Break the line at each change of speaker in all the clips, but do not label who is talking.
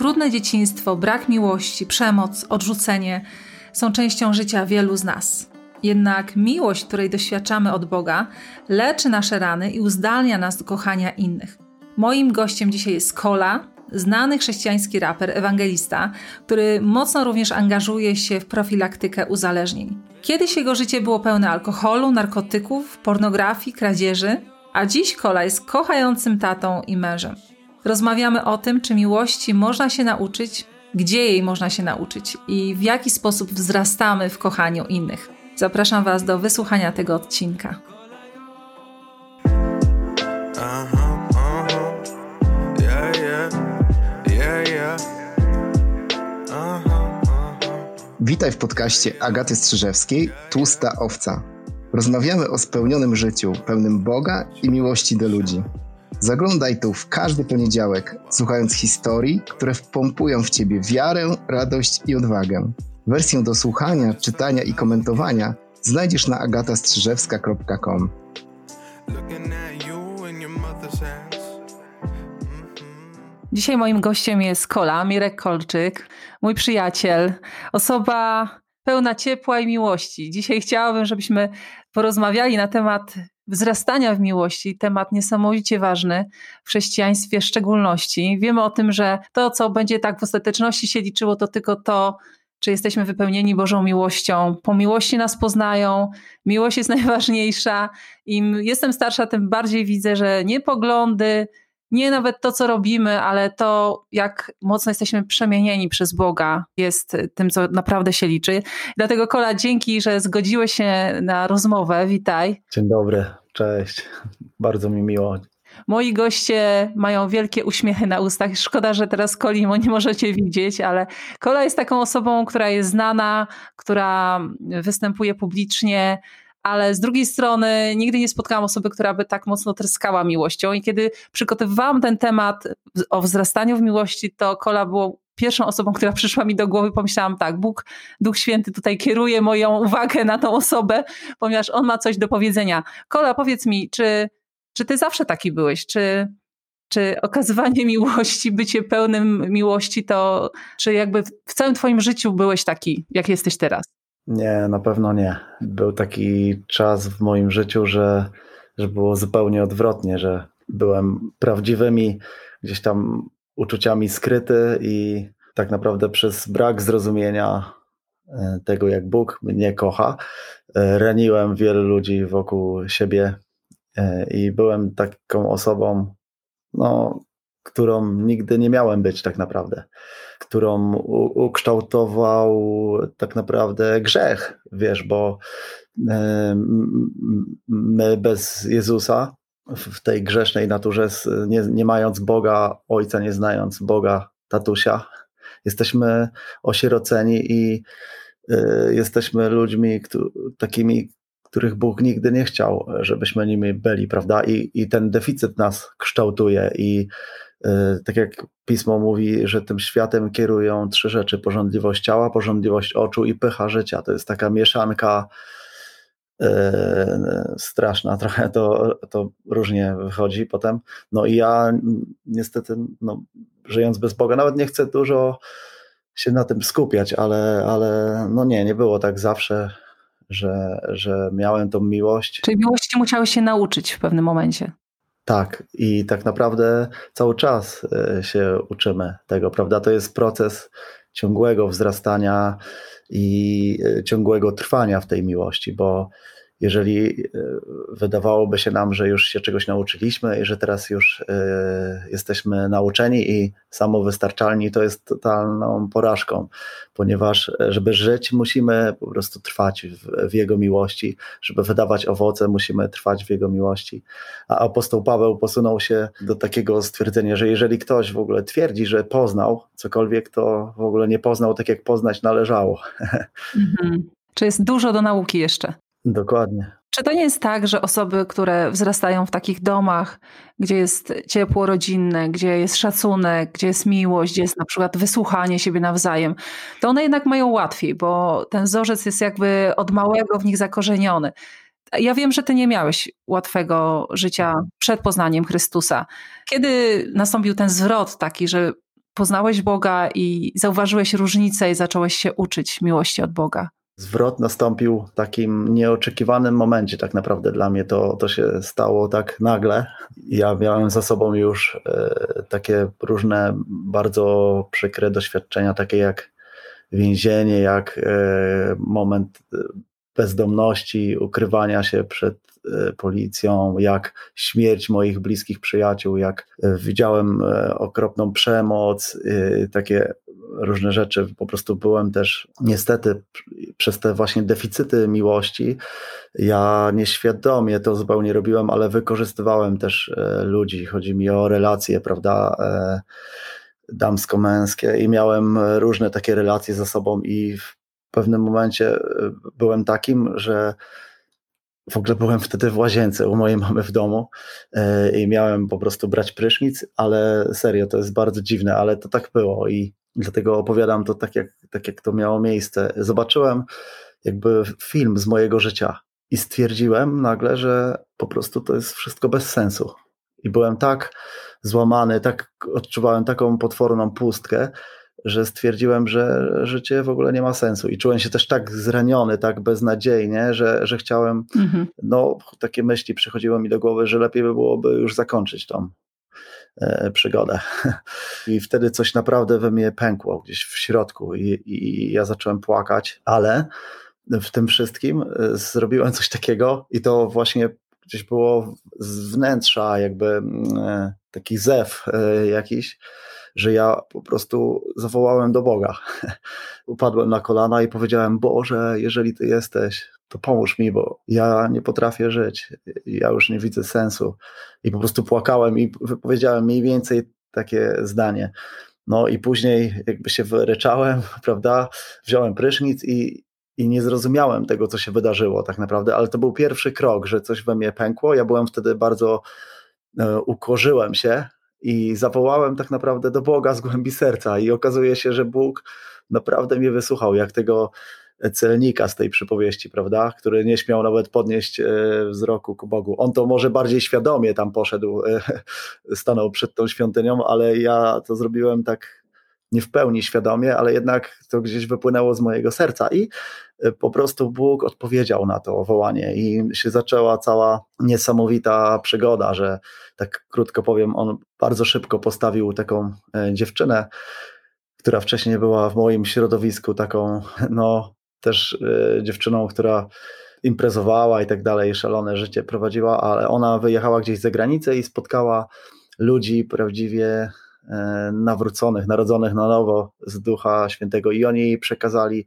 trudne dzieciństwo, brak miłości, przemoc, odrzucenie są częścią życia wielu z nas. Jednak miłość, której doświadczamy od Boga, leczy nasze rany i uzdalnia nas do kochania innych. Moim gościem dzisiaj jest Kola, znany chrześcijański raper, ewangelista, który mocno również angażuje się w profilaktykę uzależnień. Kiedyś jego życie było pełne alkoholu, narkotyków, pornografii, kradzieży, a dziś Kola jest kochającym tatą i mężem. Rozmawiamy o tym, czy miłości można się nauczyć, gdzie jej można się nauczyć i w jaki sposób wzrastamy w kochaniu innych. Zapraszam Was do wysłuchania tego odcinka.
Witaj w podcaście Agaty Strzyżewskiej Tłusta Owca. Rozmawiamy o spełnionym życiu, pełnym Boga i miłości do ludzi. Zaglądaj tu w każdy poniedziałek, słuchając historii, które wpompują w ciebie wiarę, radość i odwagę. Wersję do słuchania, czytania i komentowania znajdziesz na agatastrzyżewska.com.
Dzisiaj moim gościem jest Kola, Mirek Kolczyk, mój przyjaciel, osoba pełna ciepła i miłości. Dzisiaj chciałabym, żebyśmy porozmawiali na temat wzrastania w miłości, temat niesamowicie ważny w chrześcijaństwie w szczególności. Wiemy o tym, że to, co będzie tak w ostateczności się liczyło, to tylko to, czy jesteśmy wypełnieni Bożą miłością. Po miłości nas poznają, miłość jest najważniejsza. Im jestem starsza, tym bardziej widzę, że nie poglądy, nie nawet to, co robimy, ale to, jak mocno jesteśmy przemienieni przez Boga, jest tym, co naprawdę się liczy. Dlatego, Kola, dzięki, że zgodziłeś się na rozmowę. Witaj.
Dzień dobry, cześć. Bardzo mi miło.
Moi goście mają wielkie uśmiechy na ustach. Szkoda, że teraz Koli nie możecie widzieć, ale Kola jest taką osobą, która jest znana, która występuje publicznie, ale z drugiej strony nigdy nie spotkałam osoby, która by tak mocno tryskała miłością. I kiedy przygotowywałam ten temat o wzrastaniu w miłości, to Kola było pierwszą osobą, która przyszła mi do głowy, pomyślałam tak, Bóg, Duch Święty tutaj kieruje moją uwagę na tą osobę, ponieważ on ma coś do powiedzenia. Kola, powiedz mi, czy, czy ty zawsze taki byłeś? Czy, czy okazywanie miłości, bycie pełnym miłości, to czy jakby w całym twoim życiu byłeś taki, jak jesteś teraz?
Nie, na pewno nie. Był taki czas w moim życiu, że, że było zupełnie odwrotnie, że byłem prawdziwymi gdzieś tam uczuciami skryty i tak naprawdę przez brak zrozumienia e, tego, jak Bóg mnie kocha, e, raniłem wielu ludzi wokół siebie e, i byłem taką osobą, no, którą nigdy nie miałem być tak naprawdę, którą ukształtował tak naprawdę grzech, wiesz, bo my bez Jezusa w tej grzesznej naturze, nie, nie mając Boga Ojca, nie znając Boga Tatusia, jesteśmy osieroceni i y, jesteśmy ludźmi takimi, których Bóg nigdy nie chciał, żebyśmy nimi byli, prawda? I, i ten deficyt nas kształtuje i y, tak jak pismo mówi, że tym światem kierują trzy rzeczy: porządliwość ciała, porządliwość oczu i pycha życia. To jest taka mieszanka straszna, trochę to, to różnie wychodzi potem. No i ja niestety, no, żyjąc bez Boga, nawet nie chcę dużo się na tym skupiać, ale, ale no nie, nie było tak zawsze, że, że miałem tą miłość.
Czyli miłości musiałeś się nauczyć w pewnym momencie.
Tak, i tak naprawdę cały czas y, się uczymy tego, prawda? To jest proces ciągłego wzrastania i y, ciągłego trwania w tej miłości, bo jeżeli e, wydawałoby się nam, że już się czegoś nauczyliśmy i że teraz już e, jesteśmy nauczeni i samowystarczalni, to jest totalną porażką, ponieważ e, żeby żyć, musimy po prostu trwać w, w Jego miłości, żeby wydawać owoce, musimy trwać w Jego miłości. A apostoł Paweł posunął się do takiego stwierdzenia, że jeżeli ktoś w ogóle twierdzi, że poznał cokolwiek, to w ogóle nie poznał tak, jak poznać należało.
Mhm. Czy jest dużo do nauki jeszcze?
Dokładnie.
Czy to nie jest tak, że osoby, które wzrastają w takich domach, gdzie jest ciepło rodzinne, gdzie jest szacunek, gdzie jest miłość, gdzie jest na przykład wysłuchanie siebie nawzajem, to one jednak mają łatwiej, bo ten wzorzec jest jakby od małego w nich zakorzeniony. Ja wiem, że ty nie miałeś łatwego życia przed poznaniem Chrystusa. Kiedy nastąpił ten zwrot taki, że poznałeś Boga i zauważyłeś różnicę i zacząłeś się uczyć miłości od Boga?
Zwrot nastąpił w takim nieoczekiwanym momencie, tak naprawdę dla mnie to, to się stało tak nagle. Ja miałem za sobą już e, takie różne bardzo przykre doświadczenia, takie jak więzienie, jak e, moment e, bezdomności, ukrywania się przed policją, jak śmierć moich bliskich przyjaciół, jak widziałem okropną przemoc, takie różne rzeczy. Po prostu byłem też niestety przez te właśnie deficyty miłości. Ja nieświadomie to zupełnie robiłem, ale wykorzystywałem też ludzi. Chodzi mi o relacje, prawda? Damsko-męskie i miałem różne takie relacje ze sobą i w pewnym momencie e, byłem takim, że w ogóle byłem wtedy w łazience u mojej mamy w domu e, i miałem po prostu brać prysznic, ale serio, to jest bardzo dziwne, ale to tak było i dlatego opowiadam to tak jak, tak, jak to miało miejsce. Zobaczyłem jakby film z mojego życia i stwierdziłem nagle, że po prostu to jest wszystko bez sensu. I byłem tak złamany, tak odczuwałem taką potworną pustkę, że stwierdziłem, że życie w ogóle nie ma sensu i czułem się też tak zraniony, tak beznadziejnie, że, że chciałem, mhm. no takie myśli przychodziły mi do głowy, że lepiej by byłoby już zakończyć tą przygodę. I wtedy coś naprawdę we mnie pękło gdzieś w środku i, i ja zacząłem płakać, ale w tym wszystkim e, zrobiłem coś takiego i to właśnie gdzieś było z wnętrza jakby mm, e, taki zew e, jakiś, że ja po prostu zawołałem do Boga. Upadłem na kolana i powiedziałem: Boże, jeżeli Ty jesteś, to pomóż mi, bo ja nie potrafię żyć. Ja już nie widzę sensu. I po prostu płakałem i wypowiedziałem mniej więcej takie zdanie. No i później jakby się wyryczałem, prawda? Wziąłem prysznic i, i nie zrozumiałem tego, co się wydarzyło tak naprawdę, ale to był pierwszy krok, że coś we mnie pękło. Ja byłem wtedy bardzo, e, ukorzyłem się, i zawołałem tak naprawdę do Boga z głębi serca i okazuje się, że Bóg naprawdę mnie wysłuchał, jak tego celnika z tej przypowieści, prawda, który nie śmiał nawet podnieść e, wzroku ku Bogu. On to może bardziej świadomie tam poszedł, e, stanął przed tą świątynią, ale ja to zrobiłem tak nie w pełni świadomie, ale jednak to gdzieś wypłynęło z mojego serca i e, po prostu Bóg odpowiedział na to wołanie i się zaczęła cała niesamowita przygoda, że tak krótko powiem, on bardzo szybko postawił taką e, dziewczynę, która wcześniej była w moim środowisku taką, no też e, dziewczyną, która imprezowała i tak dalej, szalone życie prowadziła, ale ona wyjechała gdzieś za granicę i spotkała ludzi prawdziwie nawróconych, narodzonych na nowo z Ducha Świętego i oni jej przekazali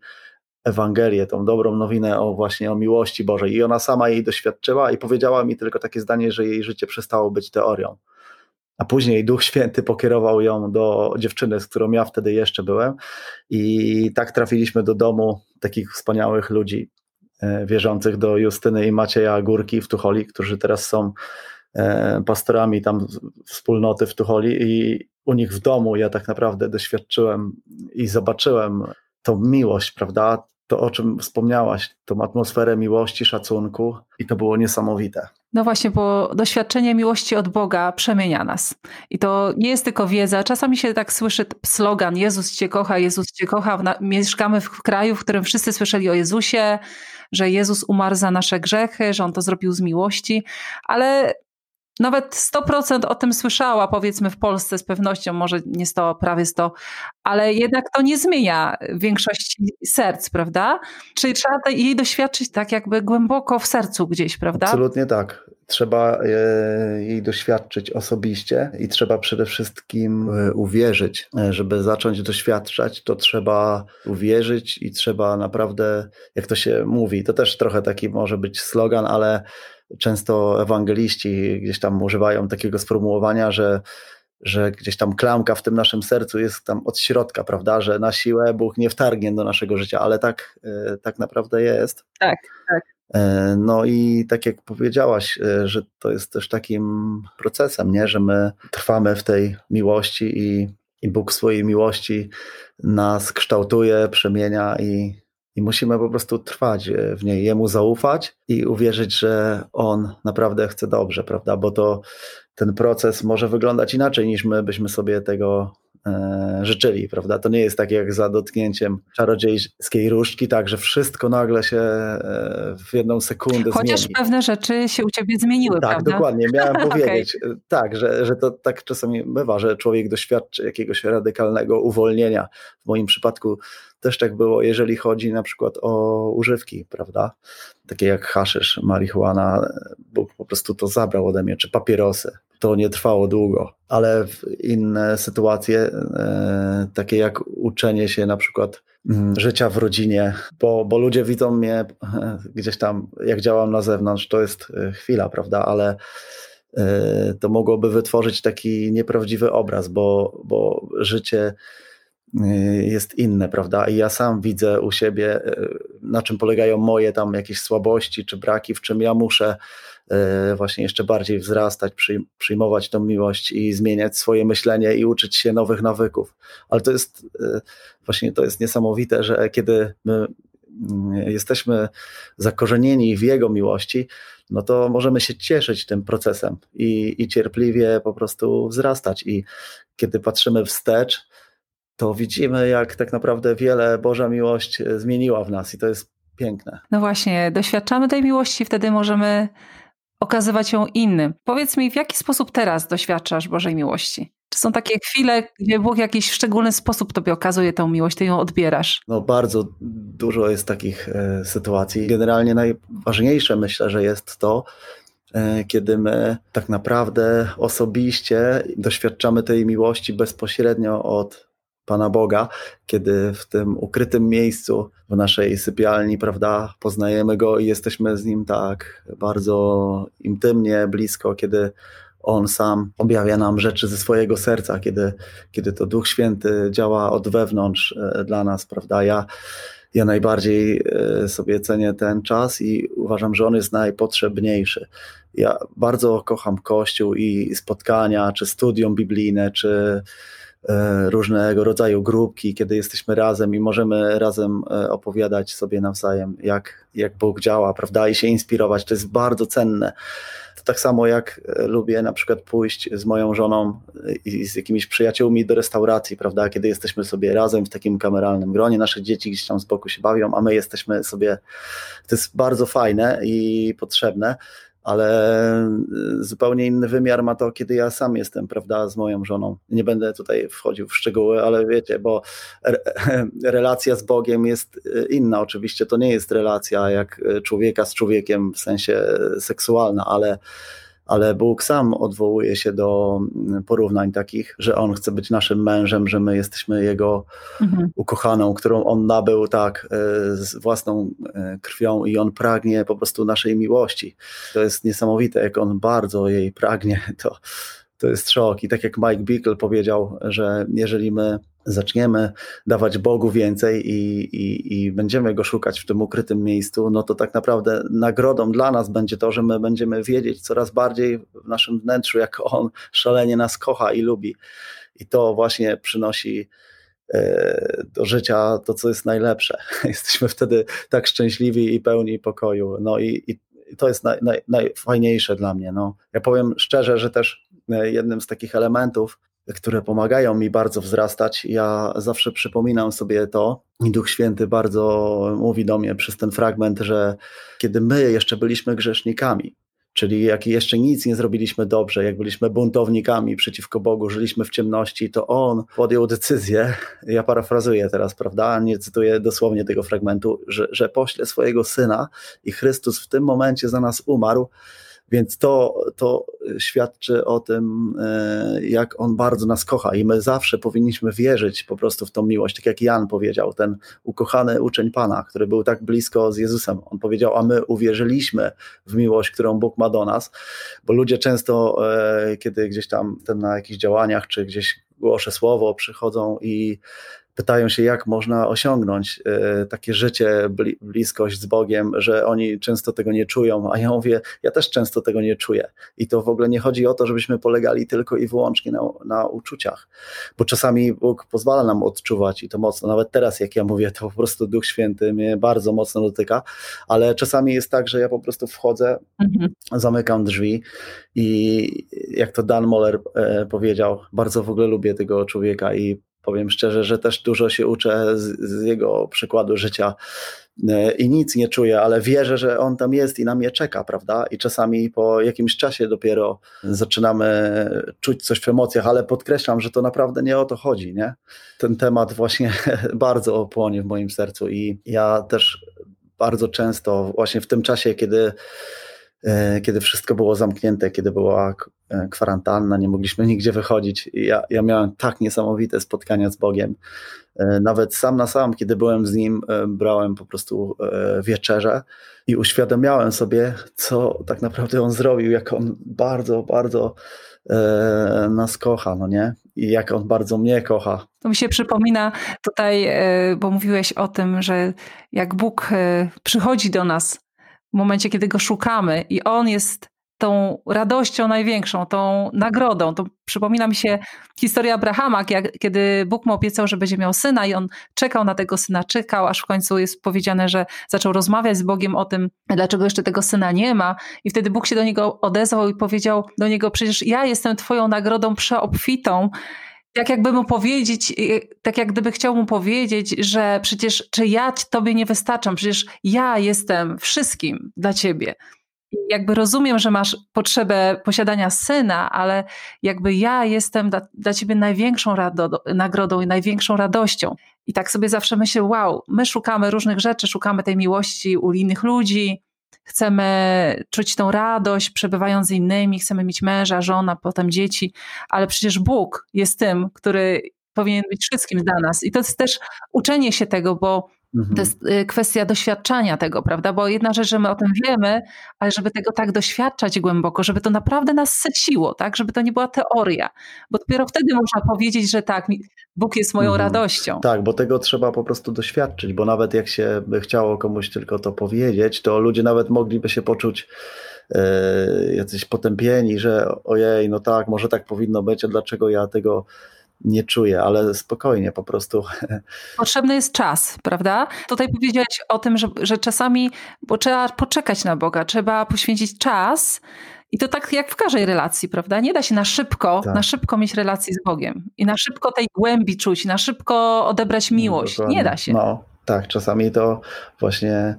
Ewangelię, tą dobrą nowinę o właśnie o miłości Bożej. I ona sama jej doświadczyła i powiedziała mi tylko takie zdanie, że jej życie przestało być teorią. A później Duch Święty pokierował ją do dziewczyny, z którą ja wtedy jeszcze byłem. I tak trafiliśmy do domu takich wspaniałych ludzi e, wierzących do Justyny i Macieja Górki w Tucholi, którzy teraz są e, pastorami tam wspólnoty w Tucholi. I u nich w domu ja tak naprawdę doświadczyłem i zobaczyłem tą miłość, prawda? To, o czym wspomniałaś, tą atmosferę miłości, szacunku, i to było niesamowite.
No właśnie, bo doświadczenie miłości od Boga przemienia nas. I to nie jest tylko wiedza. Czasami się tak słyszy slogan: Jezus Cię kocha, Jezus Cię kocha. Mieszkamy w kraju, w którym wszyscy słyszeli o Jezusie, że Jezus umarł za nasze grzechy, że On to zrobił z miłości, ale nawet 100% o tym słyszała, powiedzmy w Polsce z pewnością, może nie 100, prawie 100, ale jednak to nie zmienia większości serc, prawda? Czyli trzeba jej doświadczyć tak jakby głęboko w sercu gdzieś, prawda?
Absolutnie tak. Trzeba e, jej doświadczyć osobiście i trzeba przede wszystkim e, uwierzyć. E, żeby zacząć doświadczać, to trzeba uwierzyć i trzeba naprawdę, jak to się mówi, to też trochę taki może być slogan, ale często ewangeliści gdzieś tam używają takiego sformułowania, że, że gdzieś tam klamka w tym naszym sercu jest tam od środka, prawda, że na siłę Bóg nie wtargnie do naszego życia, ale tak, e, tak naprawdę jest.
Tak, tak.
E, no i tak jak powiedziałaś, e, że to jest też takim procesem, nie? że my trwamy w tej miłości i, i Bóg swojej miłości nas kształtuje, przemienia i, i musimy po prostu trwać e, w niej, jemu zaufać i uwierzyć, że on naprawdę chce dobrze, prawda? Bo to ten proces może wyglądać inaczej niż my byśmy sobie tego e, życzyli, prawda? To nie jest tak jak za dotknięciem czarodziejskiej różdżki, tak, że wszystko nagle się e, w jedną sekundę
Chociaż
zmieni.
pewne rzeczy się u ciebie zmieniły,
tak,
prawda?
dokładnie. Miałem powiedzieć, okay. tak, że, że to tak czasami bywa, że człowiek doświadczy jakiegoś radykalnego uwolnienia. W moim przypadku też tak było, jeżeli chodzi na przykład o używki, prawda? Takie jak haszysz, marihuana, Bóg po prostu to zabrał ode mnie, czy papierosy. To nie trwało długo, ale inne sytuacje, e, takie jak uczenie się na przykład mm, życia w rodzinie, bo, bo ludzie widzą mnie e, gdzieś tam, jak działam na zewnątrz, to jest e, chwila, prawda, ale to mogłoby wytworzyć taki nieprawdziwy obraz, bo, bo życie jest inne, prawda? I ja sam widzę u siebie, y, na czym polegają moje tam jakieś słabości czy braki, w czym ja muszę y, właśnie jeszcze bardziej wzrastać, przyjmować tą miłość i zmieniać swoje myślenie i uczyć się nowych nawyków. Ale to jest właśnie to jest niesamowite, że kiedy my jesteśmy zakorzenieni w Jego miłości, no to możemy się cieszyć tym procesem i, i cierpliwie po prostu wzrastać. I kiedy patrzymy wstecz, to widzimy, jak tak naprawdę wiele Boża miłość e, zmieniła w nas i to jest piękne.
No właśnie, doświadczamy tej miłości, wtedy możemy okazywać ją innym. Powiedz mi, w jaki sposób teraz doświadczasz Bożej miłości? Czy są takie chwile, gdzie Bóg w jakiś szczególny sposób tobie okazuje tą miłość, ty ją odbierasz?
No bardzo dużo jest takich e, sytuacji. Generalnie najważniejsze myślę, że jest to, e, kiedy my tak naprawdę osobiście doświadczamy tej miłości bezpośrednio od Pana Boga, kiedy w tym ukrytym miejscu w naszej sypialni, prawda, poznajemy Go i jesteśmy z Nim tak bardzo intymnie, blisko, kiedy On sam objawia nam rzeczy ze swojego serca, kiedy, kiedy to Duch Święty działa od wewnątrz e, dla nas, prawda. Ja, ja najbardziej e, sobie cenię ten czas i uważam, że on jest najpotrzebniejszy. Ja bardzo kocham Kościół i spotkania, czy studium biblijne, czy różnego rodzaju grupki, kiedy jesteśmy razem i możemy razem e, opowiadać sobie nawzajem, jak, jak Bóg działa, prawda, i się inspirować. To jest bardzo cenne. To tak samo jak e, lubię na przykład pójść z moją żoną i z jakimiś przyjaciółmi do restauracji, prawda, kiedy jesteśmy sobie razem w takim kameralnym gronie, nasze dzieci gdzieś tam z boku się bawią, a my jesteśmy sobie, to jest bardzo fajne i potrzebne ale y, zupełnie inny wymiar ma to, kiedy ja sam jestem, prawda, z moją żoną. Nie będę tutaj wchodził w szczegóły, ale wiecie, bo relacja z Bogiem jest y, inna. Oczywiście to nie jest relacja jak y, człowieka z człowiekiem w sensie seksualna, ale ale Bóg sam odwołuje się do porównań takich, że On chce być naszym mężem, że my jesteśmy Jego mhm. ukochaną, którą On nabył tak e, z własną e, krwią i On pragnie po prostu naszej miłości. To jest niesamowite, jak On bardzo jej pragnie, to, to jest szok. I tak jak Mike Bickle powiedział, że jeżeli my zaczniemy dawać Bogu więcej i, i, i, będziemy go szukać w tym ukrytym miejscu, no to tak naprawdę nagrodą dla nas będzie to, że my będziemy wiedzieć coraz bardziej w naszym wnętrzu, jak on szalenie nas kocha i lubi. I to właśnie przynosi e, do życia to, co jest najlepsze. Jesteśmy wtedy tak szczęśliwi i pełni pokoju. No i, i to jest naj, naj, najfajniejsze dla mnie. No. Ja powiem szczerze, że też jednym z takich elementów, które pomagają mi bardzo wzrastać. Ja zawsze przypominam sobie to i Duch Święty bardzo mówi do mnie przez ten fragment, że kiedy my jeszcze byliśmy grzesznikami, czyli jak jeszcze nic nie zrobiliśmy dobrze, jak byliśmy buntownikami przeciwko Bogu, żyliśmy w ciemności, to On podjął decyzję, ja parafrazuję teraz, prawda, nie cytuję dosłownie tego fragmentu, że, że pośle swojego Syna i Chrystus w tym momencie za nas umarł, więc to, to świadczy o tym, e, jak on bardzo nas kocha i my zawsze powinniśmy wierzyć po prostu w tą miłość. Tak jak Jan powiedział, ten ukochany uczeń Pana, który był tak blisko z Jezusem. On powiedział, a my uwierzyliśmy w miłość, którą Bóg ma do nas, bo ludzie często, e, kiedy gdzieś tam na jakichś działaniach, czy gdzieś głoszę słowo, przychodzą i pytają się, jak można osiągnąć e, takie życie, bliskość z Bogiem, że oni często tego nie czują, a ja mówię, ja też często tego nie czuję. I to w ogóle nie chodzi o to, żebyśmy polegali tylko i wyłącznie na, na uczuciach, bo czasami Bóg pozwala nam odczuwać i to mocno. Nawet teraz, jak ja mówię, to po prostu Duch Święty mnie bardzo mocno dotyka, ale czasami jest tak, że ja po prostu wchodzę, mhm. zamykam drzwi i jak to Dan Moller e, powiedział, bardzo w ogóle lubię tego człowieka i powiem szczerze, że też dużo się uczę z, z, jego przykładu życia e, i nic nie czuję, ale wierzę, że on tam jest i na mnie czeka, prawda? I czasami po jakimś czasie dopiero zaczynamy czuć coś w emocjach, ale podkreślam, że to naprawdę nie o to chodzi, nie? Ten temat właśnie bardzo płonie w moim sercu i ja też bardzo często właśnie w tym czasie, kiedy kiedy wszystko było zamknięte, kiedy była e, kwarantanna, nie mogliśmy nigdzie wychodzić. Ja, ja miałem tak niesamowite spotkania z Bogiem. E, nawet sam na sam, kiedy byłem z Nim, brałem po prostu wieczerze i uświadamiałem sobie, co tak naprawdę On zrobił, jak On bardzo, bardzo nas kocha, no nie? I jak On bardzo mnie kocha.
To mi się przypomina tutaj, bo mówiłeś o tym, że jak Bóg przychodzi do nas w momencie, kiedy go szukamy i on jest tą radością największą, tą nagrodą. To przypomina mi się historia Abrahama, kiedy Bóg mu obiecał, że będzie miał syna i on czekał na tego syna, czekał, aż w końcu jest powiedziane, że zaczął rozmawiać z Bogiem o tym, dlaczego jeszcze tego syna nie ma. I wtedy Bóg się do niego odezwał i powiedział do niego, przecież ja jestem twoją nagrodą przeobfitą tak jakby mu powiedzieć, tak jak gdyby chciał mu powiedzieć, że przecież czy ja tobie nie wystarczam, przecież ja jestem wszystkim dla ciebie. Jakby rozumiem, że masz potrzebę posiadania syna, ale jakby ja jestem dla, dla ciebie największą rado, nagrodą i największą radością. I tak sobie zawsze myślę, wow, my szukamy różnych rzeczy, szukamy tej miłości u innych ludzi, chcemy czuć tą radość, przebywając z innymi, chcemy mieć męża, żona, potem dzieci, ale przecież Bóg jest tym, który powinien być wszystkim dla nas. I to jest też uczenie się tego, bo Mhm. To jest y, kwestia doświadczania tego, prawda? Bo jedna rzecz, że my o tym wiemy, ale żeby tego tak doświadczać głęboko, żeby to naprawdę nas syciło, tak? Żeby to nie była teoria. Bo dopiero wtedy można powiedzieć, że tak, Bóg jest moją mhm. radością.
Tak, bo tego trzeba po prostu doświadczyć, bo nawet jak się by chciało komuś tylko to powiedzieć, to ludzie nawet mogliby się poczuć e, jacyś potępieni, że ojej, no tak, może tak powinno być, a dlaczego ja tego nie czuję, ale spokojnie po prostu.
Potrzebny jest czas, prawda? Tutaj powiedziałeś o tym, że, że czasami, bo trzeba poczekać na Boga, trzeba poświęcić czas. I to tak jak w każdej relacji, prawda? Nie da się na szybko, tak. na szybko mieć relacji z Bogiem i na szybko tej głębi czuć, na szybko odebrać no, miłość. No, nie da się.
No, tak, czasami to właśnie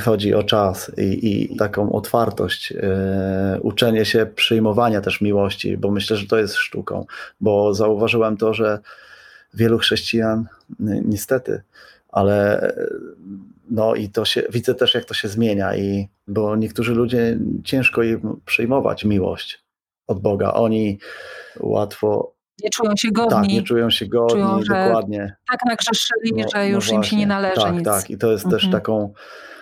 chodzi o czas i, i taką otwartość, yy, uczenie się przyjmowania też miłości, bo myślę, że to jest sztuką, bo zauważyłem to, że wielu chrześcijan, niestety, ale no i to się, widzę też jak to się zmienia i bo niektórzy ludzie ciężko im przyjmować miłość od Boga. Oni łatwo
nie czują się godni.
Tak, nie czują się godni, czują, dokładnie.
Tak nagrzeszyli, no, że już no im się nie należy
tak,
nic.
Tak, i to jest mhm. też taką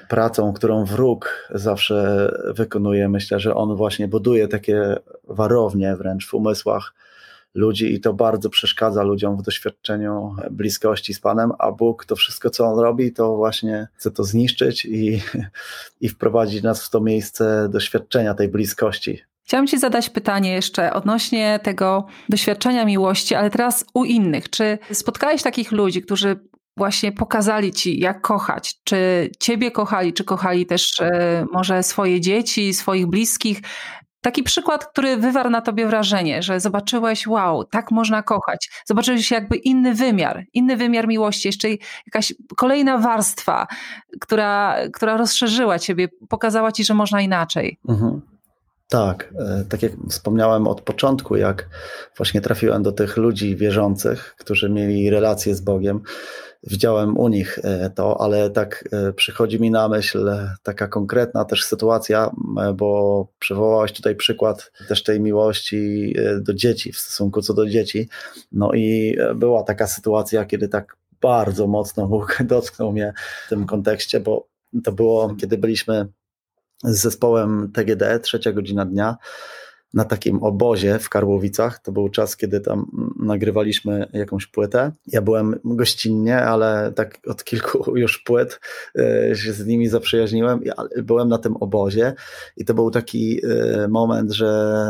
pracą, którą wróg zawsze wykonuje. Myślę, że on właśnie buduje takie warownie wręcz w umysłach ludzi i to bardzo przeszkadza ludziom w doświadczeniu bliskości z Panem, a Bóg to wszystko, co On robi, to właśnie chce to zniszczyć i, i wprowadzić nas w to miejsce doświadczenia tej bliskości.
Chciałam Ci zadać pytanie jeszcze odnośnie tego doświadczenia miłości, ale teraz u innych. Czy spotkałeś takich ludzi, którzy właśnie pokazali Ci, jak kochać? Czy Ciebie kochali, czy kochali też e, może swoje dzieci, swoich bliskich? Taki przykład, który wywarł na tobie wrażenie, że zobaczyłeś, wow, tak można kochać. Zobaczyłeś jakby inny wymiar, inny wymiar miłości, jeszcze jakaś kolejna warstwa, która, która rozszerzyła ciebie, pokazała ci, że można inaczej. Mhm.
Tak, e, tak jak wspomniałem od początku, jak właśnie trafiłem do tych ludzi wierzących, którzy mieli relacje z Bogiem, widziałem u nich e, to, ale tak e, przychodzi mi na myśl taka konkretna też sytuacja, bo przywołałeś tutaj przykład też tej miłości do dzieci, w stosunku co do dzieci. No i była taka sytuacja, kiedy tak bardzo mocno Bóg dotknął mnie w tym kontekście, bo to było, kiedy byliśmy z zespołem TGD, trzecia godzina dnia. na takim obozie w Karłowicach. To był czas, kiedy tam nagrywaliśmy jakąś płytę. Ja byłem gościnnie, ale tak od kilku już płyt e, się z nimi zaprzyjaźniłem. Byłem na tym obozie i to był taki e, moment, że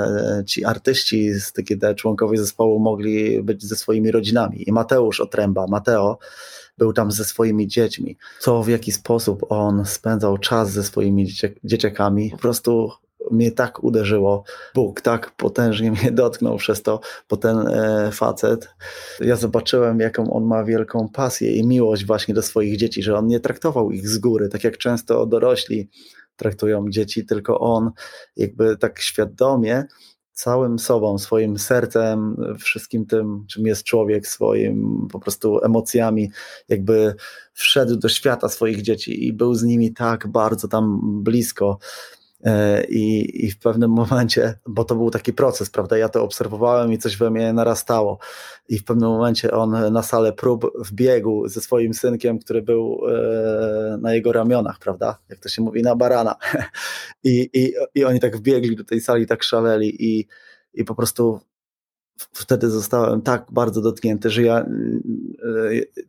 ci artyści, takie te członkowie zespołu mogli być ze swoimi rodzinami. I Mateusz Otręba, Mateo, był tam ze swoimi dziećmi. Co, w jaki sposób on spędzał czas ze swoimi dzieciakami, po prostu mnie tak uderzyło. Bóg tak potężnie mnie dotknął przez to, bo ten e, facet, ja zobaczyłem, jaką on ma wielką pasję i miłość właśnie do swoich dzieci, że on nie traktował ich z góry, tak jak często dorośli traktują dzieci, tylko on jakby tak świadomie całym sobą, swoim sercem, wszystkim tym, czym jest człowiek, swoim po prostu emocjami, jakby wszedł do świata swoich dzieci i był z nimi tak bardzo tam blisko. E, I, I w pewnym momencie, bo to był taki proces, prawda? Ja to obserwowałem i coś we mnie narastało. I w pewnym momencie on na salę prób wbiegł ze swoim synkiem, który był e, na jego ramionach, prawda? Jak to się mówi, na barana. I, i, i oni tak wbiegli do tej sali, tak szaleli i, i po prostu wtedy zostałem tak bardzo dotknięty, że ja e,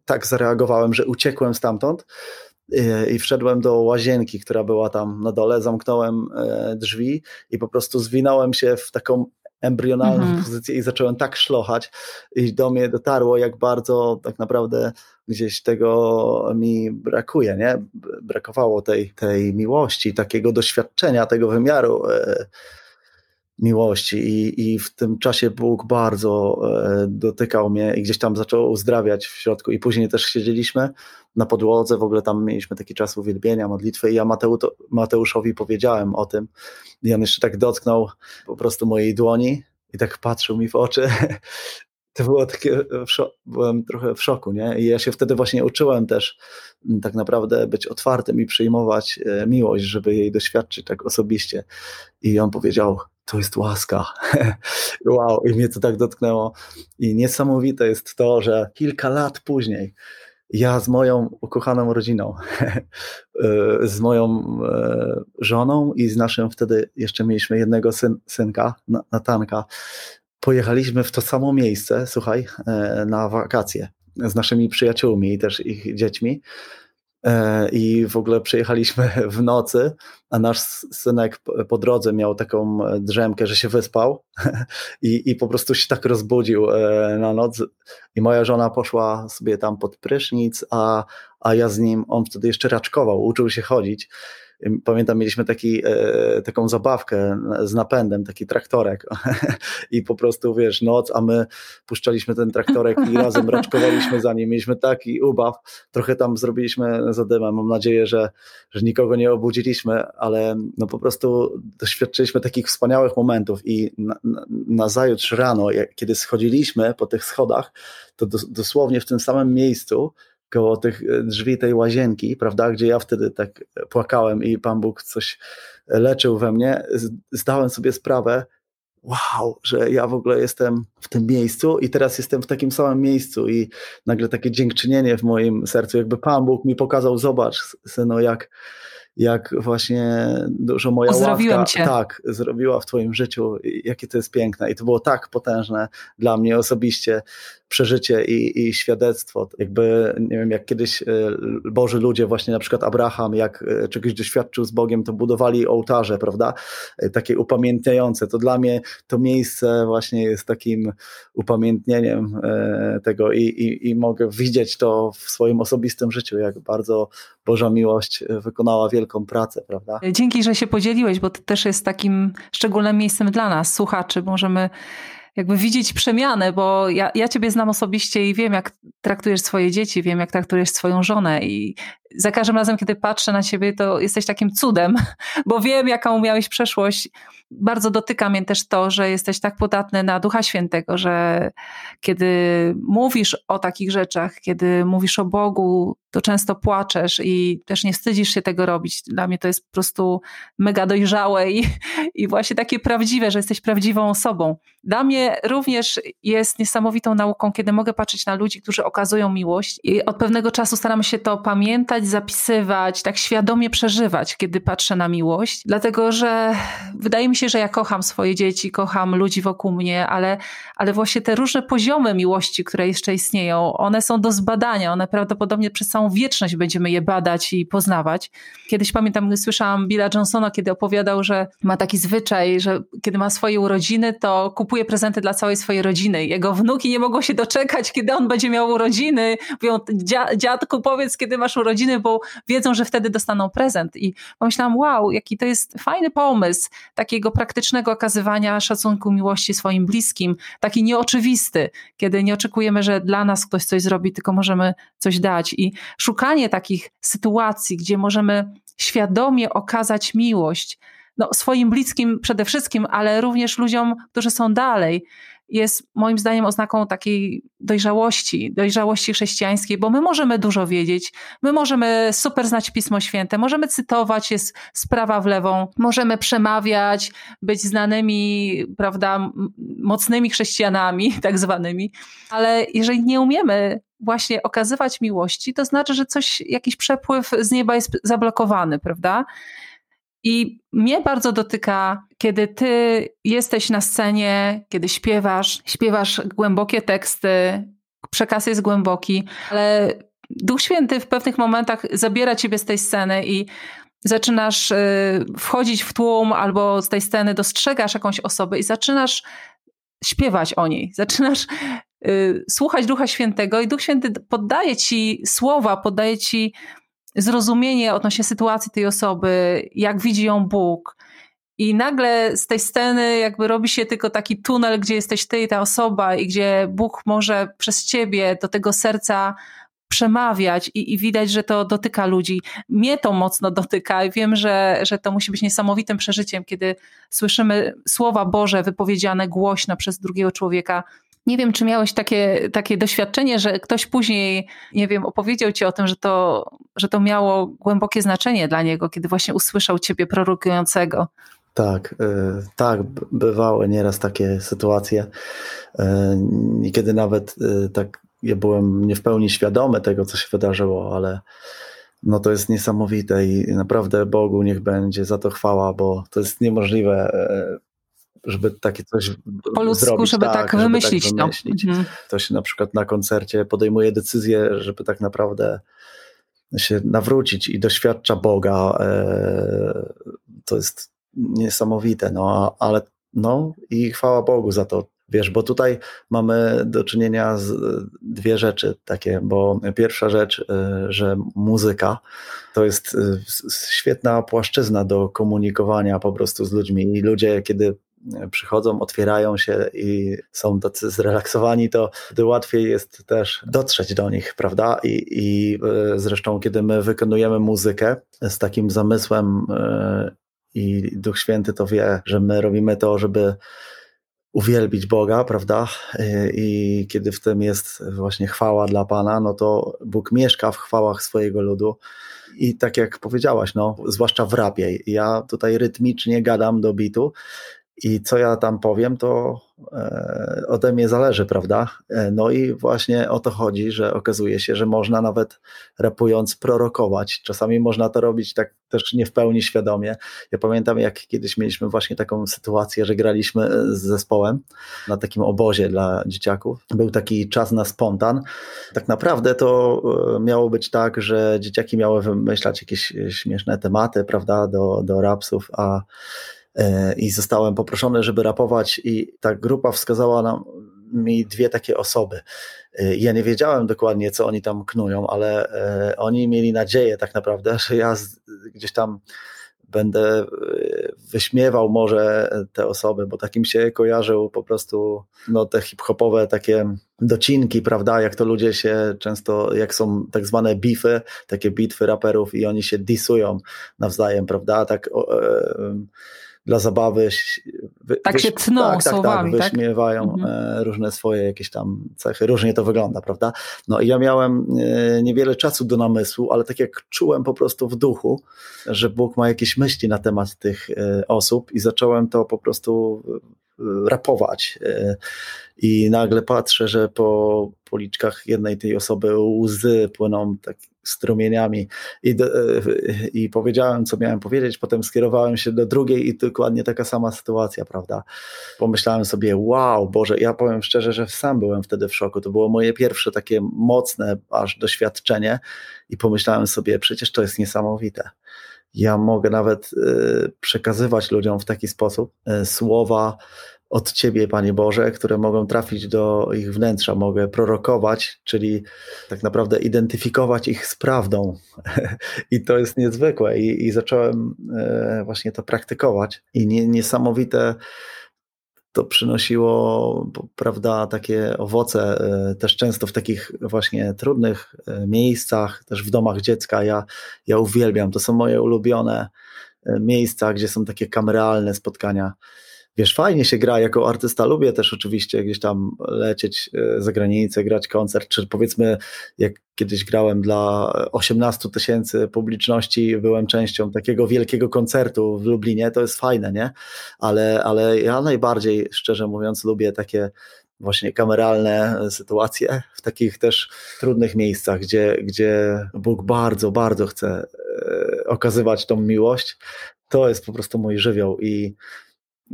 tak zareagowałem, że uciekłem stamtąd i wszedłem do łazienki, która była tam na dole, zamknąłem e, drzwi i po prostu zwinąłem się w taką embrionalną mhm. pozycję i zacząłem tak szlochać i do mnie dotarło, jak bardzo tak naprawdę gdzieś tego mi brakuje, nie? Brakowało tej, tej miłości, takiego doświadczenia, tego wymiaru e, miłości i, i w tym czasie Bóg bardzo e, dotykał mnie i gdzieś tam zaczął uzdrawiać w środku i później też siedzieliśmy na podłodze, w ogóle tam mieliśmy taki czas uwielbienia, modlitwy i ja Mateu, Mateuszowi powiedziałem o tym i on jeszcze tak dotknął po prostu mojej dłoni i tak patrzył mi w oczy to było takie, byłem trochę w szoku, nie? I ja się wtedy właśnie uczyłem też tak naprawdę być otwartym i przyjmować e, miłość, żeby jej doświadczyć tak osobiście. I on powiedział, to jest łaska. wow, i mnie to tak dotknęło. I niesamowite jest to, że kilka lat później ja z moją ukochaną rodziną, z moją e, żoną i z naszym wtedy jeszcze mieliśmy jednego syn, synka, Natanka, pojechaliśmy w to samo miejsce, słuchaj, e, na wakacje z naszymi przyjaciółmi i też ich dziećmi. E, i w ogóle przyjechaliśmy w nocy, a nasz synek po drodze miał taką drzemkę, że się wyspał i, i po prostu się tak rozbudził e, na noc. I moja żona poszła sobie tam pod prysznic, a, a ja z nim, on wtedy jeszcze raczkował, uczył się chodzić Pamiętam, mieliśmy taki, e, taką zabawkę z napędem, taki traktorek i po prostu, wiesz, noc, a my puszczaliśmy ten traktorek i razem raczkowaliśmy za nim. Mieliśmy taki ubaw, trochę tam zrobiliśmy zadymę. Mam nadzieję, że, że nikogo nie obudziliśmy, ale no po prostu doświadczyliśmy takich wspaniałych momentów i na, na, na zajutrz rano, jak, kiedy schodziliśmy po tych schodach, to dosłownie w tym samym miejscu koło tych e, drzwi tej łazienki, prawda, gdzie ja wtedy tak płakałem i Pan Bóg coś leczył we mnie, zdałem sobie sprawę, wow, że ja w ogóle jestem w tym miejscu i teraz jestem w takim samym miejscu i nagle takie dziękczynienie w moim sercu, jakby Pan Bóg mi pokazał, zobacz synu, jak, jak właśnie dużo moja
Uzdrowiłem
łaska
cię.
tak zrobiła w twoim życiu, jakie to jest piękne i to było tak potężne dla mnie osobiście, przeżycie i, i świadectwo. Jakby, nie wiem, jak kiedyś e, Boży ludzie, właśnie na przykład Abraham, jak e, czegoś doświadczył z Bogiem, to budowali ołtarze, prawda? E, takie upamiętniające. To dla mnie to miejsce właśnie jest takim upamiętnieniem tego i, i, i mogę widzieć to w swoim osobistym życiu, jak bardzo Boża miłość wykonała wielką pracę, prawda?
Dzięki, że się podzieliłeś, bo to też jest takim szczególnym miejscem dla nas, słuchaczy. Możemy jakby widzieć przemianę, bo ja, ja ciebie znam osobiście i wiem, jak traktujesz swoje dzieci, wiem, jak traktujesz swoją żonę i za każdym razem, kiedy patrzę na ciebie, to jesteś takim cudem, bo wiem, jaką miałeś przeszłość. Bardzo dotyka mnie też to, że jesteś tak podatny na Ducha Świętego, że kiedy mówisz o takich rzeczach, kiedy mówisz o Bogu, to często płaczesz i też nie wstydzisz się tego robić. Dla mnie to jest po prostu mega dojrzałe i, i właśnie takie prawdziwe, że jesteś prawdziwą osobą. Dla mnie również jest niesamowitą nauką, kiedy mogę patrzeć na ludzi, którzy okazują miłość i od pewnego czasu staram się to pamiętać, pisać, zapisywać, tak świadomie przeżywać, kiedy patrzę na miłość, dlatego że wydaje mi się, że ja kocham swoje dzieci, kocham ludzi wokół mnie, ale, ale właśnie te różne poziomy miłości, które jeszcze istnieją, one są do zbadania, one prawdopodobnie przez całą wieczność będziemy je badać i poznawać. Kiedyś pamiętam, słyszałam Billa Johnsona, kiedy opowiadał, że ma taki zwyczaj, że kiedy ma swoje urodziny, to kupuje prezenty dla całej swojej rodziny. Jego wnuki nie mogą się doczekać, kiedy on będzie miał urodziny. Mówią, dziadku, powiedz, kiedy masz urodziny, bo wiedzą, że wtedy dostaną prezent. I pomyślałam, wow, jaki to jest fajny pomysł takiego praktycznego okazywania szacunku, miłości swoim bliskim, taki nieoczywisty, kiedy nie oczekujemy, że dla nas ktoś coś zrobi, tylko możemy coś dać. I szukanie takich sytuacji, gdzie możemy świadomie okazać miłość, no, swoim bliskim przede wszystkim, ale również ludziom, którzy są dalej, jest moim zdaniem oznaką takiej dojrzałości, dojrzałości chrześcijańskiej, bo my możemy dużo wiedzieć, my możemy super znać Pismo Święte, możemy cytować jest sprawa w lewą, możemy przemawiać, być znanymi, prawda, mocnymi chrześcijanami, tak zwanymi, ale jeżeli nie umiemy właśnie okazywać miłości, to znaczy, że coś, jakiś przepływ z nieba jest zablokowany, prawda? I mnie bardzo dotyka, kiedy ty jesteś na scenie, kiedy śpiewasz, śpiewasz głębokie teksty, przekaz jest głęboki, ale Duch Święty w pewnych momentach zabiera ciebie z tej sceny i zaczynasz y, wchodzić w tłum albo z tej sceny dostrzegasz jakąś osobę i zaczynasz śpiewać o niej, zaczynasz y, słuchać Ducha Świętego i Duch Święty poddaje ci słowa, poddaje ci zrozumienie odnośnie sytuacji tej osoby, jak widzi ją Bóg. I nagle z tej sceny jakby robi się tylko taki tunel, gdzie jesteś ty i ta osoba, i gdzie Bóg może przez ciebie do tego serca przemawiać i, i, widać, że to dotyka ludzi. Mnie to mocno dotyka i wiem, że, że to musi być niesamowitym przeżyciem, kiedy słyszymy słowa Boże wypowiedziane głośno przez drugiego człowieka. Nie wiem, czy miałeś takie, takie doświadczenie, że ktoś później, nie wiem, opowiedział ci o tym, że to, że to miało głębokie znaczenie dla niego, kiedy właśnie usłyszał ciebie prorokującego.
Tak, e, tak, bywały nieraz takie sytuacje, e, kiedy nawet e, tak ja byłem nie w pełni świadomy tego, co się wydarzyło, ale no to jest niesamowite i naprawdę Bogu niech będzie za to chwała, bo to jest niemożliwe żeby takie coś
po ludzku, zrobić, żeby tak, tak wymyślić, żeby tak
wymyślić. No. Mhm. Ktoś na przykład na koncercie podejmuje decyzję, żeby tak naprawdę się nawrócić i doświadcza Boga. E, to jest niesamowite, no ale no i chwała Bogu za to. Wiesz, bo tutaj mamy do czynienia z dwie rzeczy takie, bo pierwsza rzecz, e, że muzyka to jest e, świetna płaszczyzna do komunikowania po prostu z ludźmi i ludzie, kiedy przychodzą, otwierają się i są tacy zrelaksowani, to wtedy łatwiej jest też dotrzeć do nich, prawda? I, i e, zresztą, kiedy my wykonujemy muzykę z takim zamysłem e, i Duch Święty to wie, że my robimy to, żeby uwielbić Boga, prawda? E, I kiedy w tym jest właśnie chwała dla Pana, no to Bóg mieszka w chwałach swojego ludu. I tak jak powiedziałaś, no, zwłaszcza w rapie, ja tutaj rytmicznie gadam do bitu i co ja tam powiem, to e, ode mnie zależy, prawda? E, no i właśnie o to chodzi, że okazuje się, że można nawet rapując prorokować. Czasami można to robić tak też nie w pełni świadomie. Ja pamiętam, jak kiedyś mieliśmy właśnie taką sytuację, że graliśmy z zespołem na takim obozie dla dzieciaków. Był taki czas na spontan. Tak naprawdę to e, miało być tak, że dzieciaki miały wymyślać jakieś śmieszne tematy, prawda, do, do rapsów, a E, i zostałem poproszony, żeby rapować i ta grupa wskazała nam, mi dwie takie osoby. E, ja nie wiedziałem dokładnie, co oni tam knują, ale e, oni mieli nadzieję tak naprawdę, że ja gdzieś tam będę wyśmiewał może te osoby, bo takim się kojarzył po prostu no, te hip-hopowe takie docinki, prawda, jak to ludzie się często, jak są tak zwane beefy, takie bitwy raperów i oni się disują nawzajem, prawda, tak dla zabawy.
Tak wyś, się tną tak, słowami,
tak, tak? wyśmiewają mhm. różne swoje jakieś tam cechy. Różnie to wygląda, prawda? No i ja miałem e, niewiele czasu do namysłu, ale tak jak czułem po prostu w duchu, że Bóg ma jakieś myśli na temat tych e, osób i zacząłem to po prostu rapować. I nagle patrzę, że po policzkach jednej tej osoby łzy płyną tak strumieniami i, do, i powiedziałem, co miałem powiedzieć, potem skierowałem się do drugiej i dokładnie taka sama sytuacja, prawda? Pomyślałem sobie, wow, Boże, ja powiem szczerze, że sam byłem wtedy w szoku. To było moje pierwsze takie mocne aż doświadczenie i pomyślałem sobie, przecież to jest niesamowite. Ja mogę nawet y, przekazywać ludziom w taki sposób y, słowa, od Ciebie, Panie Boże, które mogą trafić do ich wnętrza. Mogę prorokować, czyli tak naprawdę identyfikować ich z prawdą. I to jest niezwykłe. I, i zacząłem e, właśnie to praktykować. I nie, niesamowite to przynosiło, prawda, takie owoce, e, też często w takich właśnie trudnych e, miejscach, też w domach dziecka. Ja, ja uwielbiam, to są moje ulubione miejsca, gdzie są takie kameralne spotkania wiesz, fajnie się gra jako artysta, lubię też oczywiście gdzieś tam lecieć e, za granicę, grać koncert, czy powiedzmy jak kiedyś grałem dla 18 tysięcy publiczności, byłem częścią takiego wielkiego koncertu w Lublinie, to jest fajne, nie? Ale, ale ja najbardziej, szczerze mówiąc, lubię takie właśnie kameralne sytuacje w takich też trudnych miejscach, gdzie, gdzie Bóg bardzo, bardzo chce e, okazywać tą miłość. To jest po prostu mój żywioł i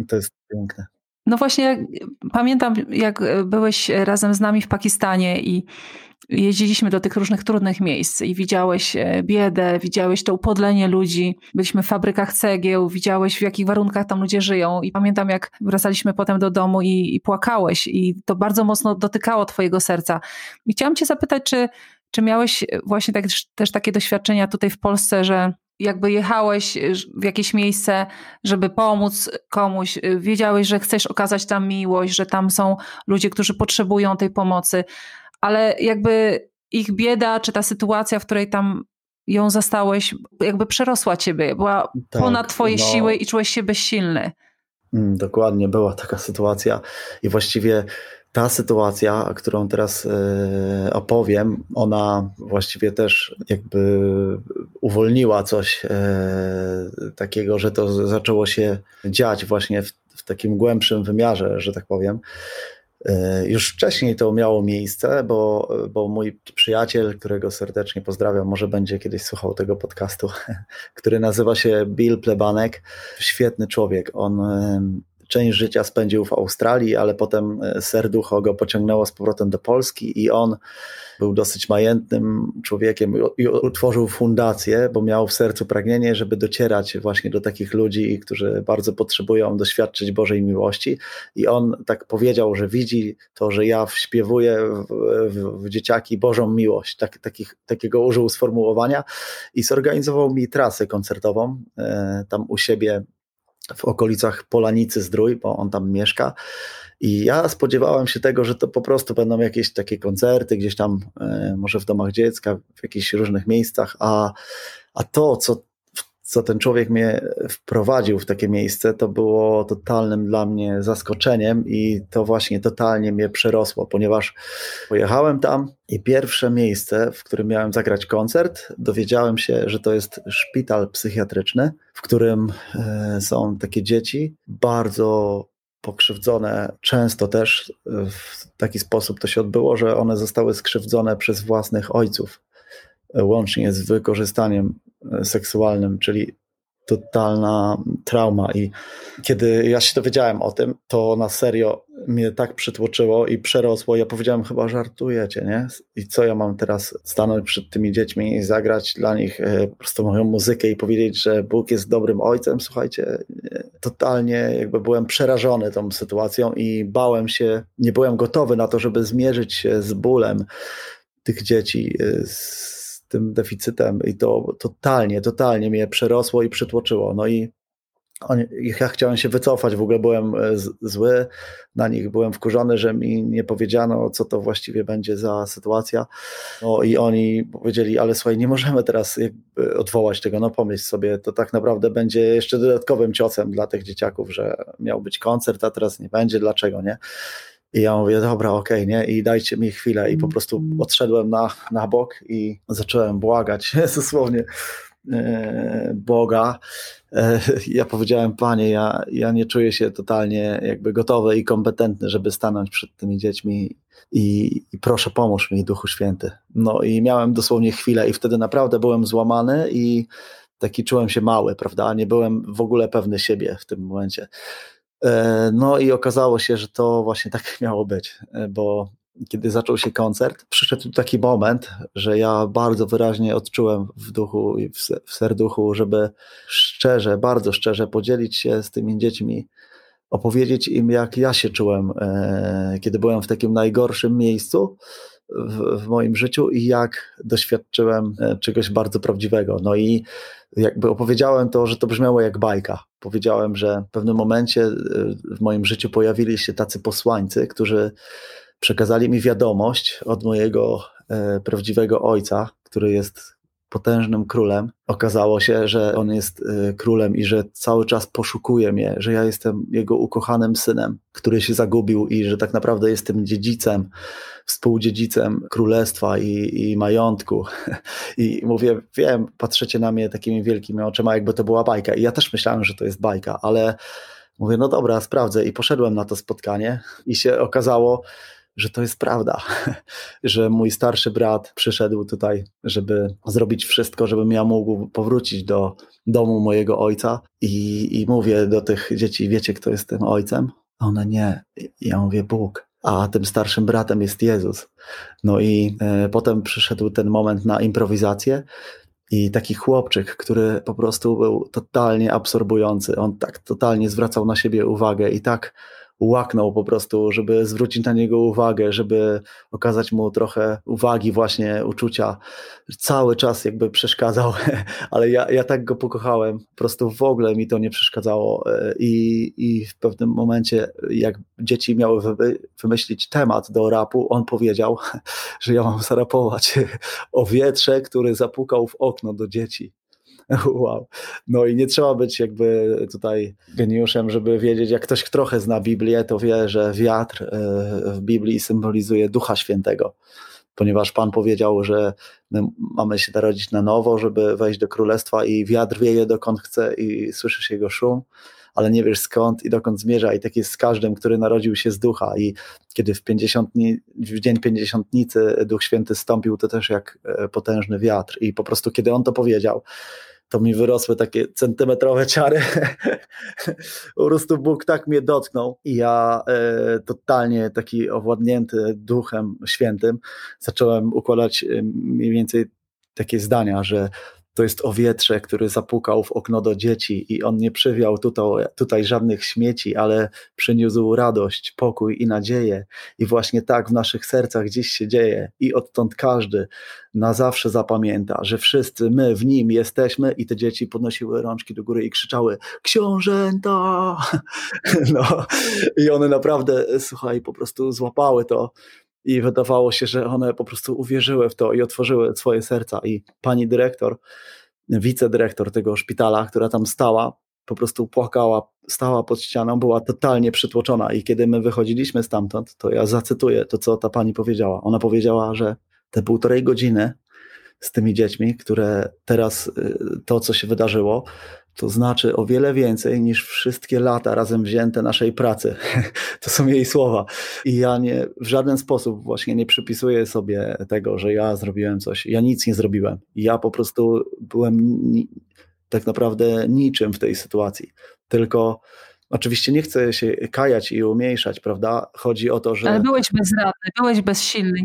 to jest piękne.
No właśnie, pamiętam, jak byłeś razem z nami w Pakistanie i jeździliśmy do tych różnych trudnych miejsc i widziałeś e, biedę, widziałeś to upodlenie ludzi. Byliśmy w fabrykach cegieł, widziałeś w jakich warunkach tam ludzie żyją. I pamiętam, jak wracaliśmy potem do domu i, i płakałeś, i to bardzo mocno dotykało Twojego serca. I chciałam Cię zapytać, czy, czy miałeś właśnie tak, też takie doświadczenia tutaj w Polsce, że jakby jechałeś y, w jakieś miejsce, żeby pomóc komuś, y, wiedziałeś, że chcesz okazać tam miłość, że tam są ludzie, którzy potrzebują tej pomocy, ale jakby ich bieda, czy ta sytuacja, w której tam ją zastałeś, jakby przerosła ciebie, była tak, ponad twoje no, siły i czułeś się bezsilny.
Mm, dokładnie, była taka sytuacja i właściwie ta sytuacja, którą teraz e, opowiem, ona właściwie też jakby uwolniła coś e, takiego, że to zaczęło się dziać właśnie w, w takim głębszym wymiarze, że tak powiem. E, już wcześniej to miało miejsce, bo, bo mój przyjaciel, którego serdecznie pozdrawiam, może będzie kiedyś słuchał tego podcastu, który nazywa się Bill Plebanek. Świetny człowiek. On część życia spędził w Australii, ale potem e, serducho go pociągnęło z powrotem do Polski i on był dosyć majętnym człowiekiem i utworzył fundację, bo miał w sercu pragnienie, żeby docierać właśnie do takich ludzi, którzy bardzo potrzebują doświadczyć Bożej miłości. I on tak powiedział, że widzi to, że ja śpiewuję w, w, w dzieciaki Bożą miłość. Tak, takich, takiego użył sformułowania i zorganizował mi trasę koncertową e, tam u siebie w okolicach Polanicy Zdrój, bo on tam mieszka. I ja spodziewałem się tego, że to po prostu będą jakieś takie koncerty gdzieś tam, e, może w domach dziecka, w jakichś różnych miejscach, a, a to, co co ten człowiek mnie wprowadził w takie miejsce, to było totalnym dla mnie zaskoczeniem i to właśnie totalnie mnie przerosło, ponieważ pojechałem tam i pierwsze miejsce, w którym miałem zagrać koncert, dowiedziałem się, że to jest szpital psychiatryczny, w którym e, są takie dzieci bardzo pokrzywdzone, często też w taki sposób to się odbyło, że one zostały skrzywdzone przez własnych ojców łącznie z wykorzystaniem e, seksualnym, czyli totalna trauma. I kiedy ja się dowiedziałem o tym, to na serio mnie tak przytłoczyło i przerosło. Ja powiedziałem, chyba żartujecie, nie? I co ja mam teraz stanąć przed tymi dziećmi i zagrać dla nich e, po prostu moją muzykę i powiedzieć, że Bóg jest dobrym ojcem? Słuchajcie, totalnie jakby byłem przerażony tą sytuacją i bałem się, nie byłem gotowy na to, żeby zmierzyć się z bólem tych dzieci, e, z tym deficytem i to totalnie, totalnie mnie przerosło i przytłoczyło. No i ja chciałem się wycofać, w ogóle byłem e, zły na nich, byłem wkurzony, że mi nie powiedziano, co to właściwie będzie za sytuacja. No i oni powiedzieli, ale słuchaj, nie możemy teraz odwołać tego, no pomyśl sobie, to tak naprawdę będzie jeszcze dodatkowym ciosem dla tych dzieciaków, że miał być koncert, a teraz nie będzie, dlaczego nie? I ja mówię, dobra, okej, okay, nie? I dajcie mi chwilę. I po prostu odszedłem na, na bok i zacząłem błagać dosłownie e, Boga, e, ja powiedziałem, panie, ja, ja nie czuję się totalnie jakby gotowy i kompetentny, żeby stanąć przed tymi dziećmi i, i proszę pomóż mi, Duchu Święty. No i miałem dosłownie chwilę i wtedy naprawdę byłem złamany i taki czułem się mały, prawda? Nie byłem w ogóle pewny siebie w tym momencie. E, no i okazało się, że to właśnie tak miało być, e, bo kiedy zaczął się koncert, przyszedł taki moment, że ja bardzo wyraźnie odczułem w duchu i w serduchu, żeby szczerze, bardzo szczerze podzielić się z tymi dziećmi, opowiedzieć im, jak ja się czułem, e, kiedy byłem w takim najgorszym miejscu w, w moim życiu i jak doświadczyłem czegoś bardzo prawdziwego. No i jakby opowiedziałem to, że to brzmiało jak bajka. Powiedziałem, że w pewnym momencie e, w moim życiu pojawili się tacy posłańcy, którzy przekazali mi wiadomość od mojego e, prawdziwego ojca, który jest potężnym królem. Okazało się, że on jest e, królem i że cały czas poszukuje mnie, że ja jestem jego ukochanym synem, który się zagubił i że tak naprawdę jestem dziedzicem, współdziedzicem królestwa i, i majątku. I mówię, wiem, patrzycie na mnie takimi wielkimi oczyma, jakby to była bajka. I ja też myślałem, że to jest bajka, ale mówię, no dobra, sprawdzę. I poszedłem na to spotkanie i się okazało, że to jest prawda, że mój starszy brat przyszedł tutaj, żeby zrobić wszystko, żebym ja mógł powrócić do domu mojego ojca i, i mówię do tych dzieci, wiecie kto jest tym ojcem? A one nie. Ja mówię Bóg, a tym starszym bratem jest Jezus. No i e, potem przyszedł ten moment na improwizację i taki chłopczyk, który po prostu był totalnie absorbujący, on tak totalnie zwracał na siebie uwagę i tak łaknął po prostu, żeby zwrócić na niego uwagę, żeby okazać mu trochę uwagi, właśnie uczucia. Cały czas jakby przeszkadzał, ale ja, ja tak go pokochałem, po prostu w ogóle mi to nie przeszkadzało e, i, i w pewnym momencie, jak dzieci miały wymyślić temat do rapu, on powiedział, że ja mam zarapować o wietrze, który zapukał w okno do dzieci. Wow. No i nie trzeba być jakby tutaj geniuszem, żeby wiedzieć, jak ktoś trochę zna Biblię, to wie, że wiatr e, w Biblii symbolizuje Ducha Świętego, ponieważ Pan powiedział, że my mamy się narodzić na nowo, żeby wejść do królestwa i wiatr wieje dokąd chce i słyszysz jego szum ale nie wiesz skąd i dokąd zmierza. I tak jest z każdym, który narodził się z ducha. I kiedy w, 50, w dzień pięćdziesiątnicy Duch Święty stąpił, to też jak e, potężny wiatr. I po prostu, kiedy on to powiedział, to mi wyrosły takie centymetrowe ciary. po prostu Bóg tak mnie dotknął i ja e, totalnie taki owładnięty Duchem Świętym zacząłem układać e, mniej więcej takie zdania, że to jest o wietrze, który zapukał w okno do dzieci i on nie przywiał tutaj, tutaj żadnych śmieci, ale przyniósł radość, pokój i nadzieję. I właśnie tak w naszych sercach gdzieś się dzieje i odtąd każdy na zawsze zapamięta, że wszyscy my w nim jesteśmy i te dzieci podnosiły rączki do góry i krzyczały książęta! No i one naprawdę, słuchaj, po prostu złapały to i wydawało się, że one po prostu uwierzyły w to i otworzyły swoje serca. I pani dyrektor, wicedyrektor tego szpitala, która tam stała, po prostu płakała, stała pod ścianą, była totalnie przytłoczona. I kiedy my wychodziliśmy stamtąd, to ja zacytuję to, co ta pani powiedziała. Ona powiedziała, że te półtorej godziny z tymi dziećmi, które teraz y, to, co się wydarzyło, to znaczy o wiele więcej niż wszystkie lata razem wzięte naszej pracy. to są jej słowa. I ja nie, w żaden sposób właśnie nie przypisuję sobie tego, że ja zrobiłem coś. Ja nic nie zrobiłem. Ja po prostu byłem ni tak naprawdę niczym w tej sytuacji. Tylko Oczywiście nie chcę się kajać i umniejszać, prawda? Chodzi o to, że.
Ale byłeś bezradny, byłeś bezsilny.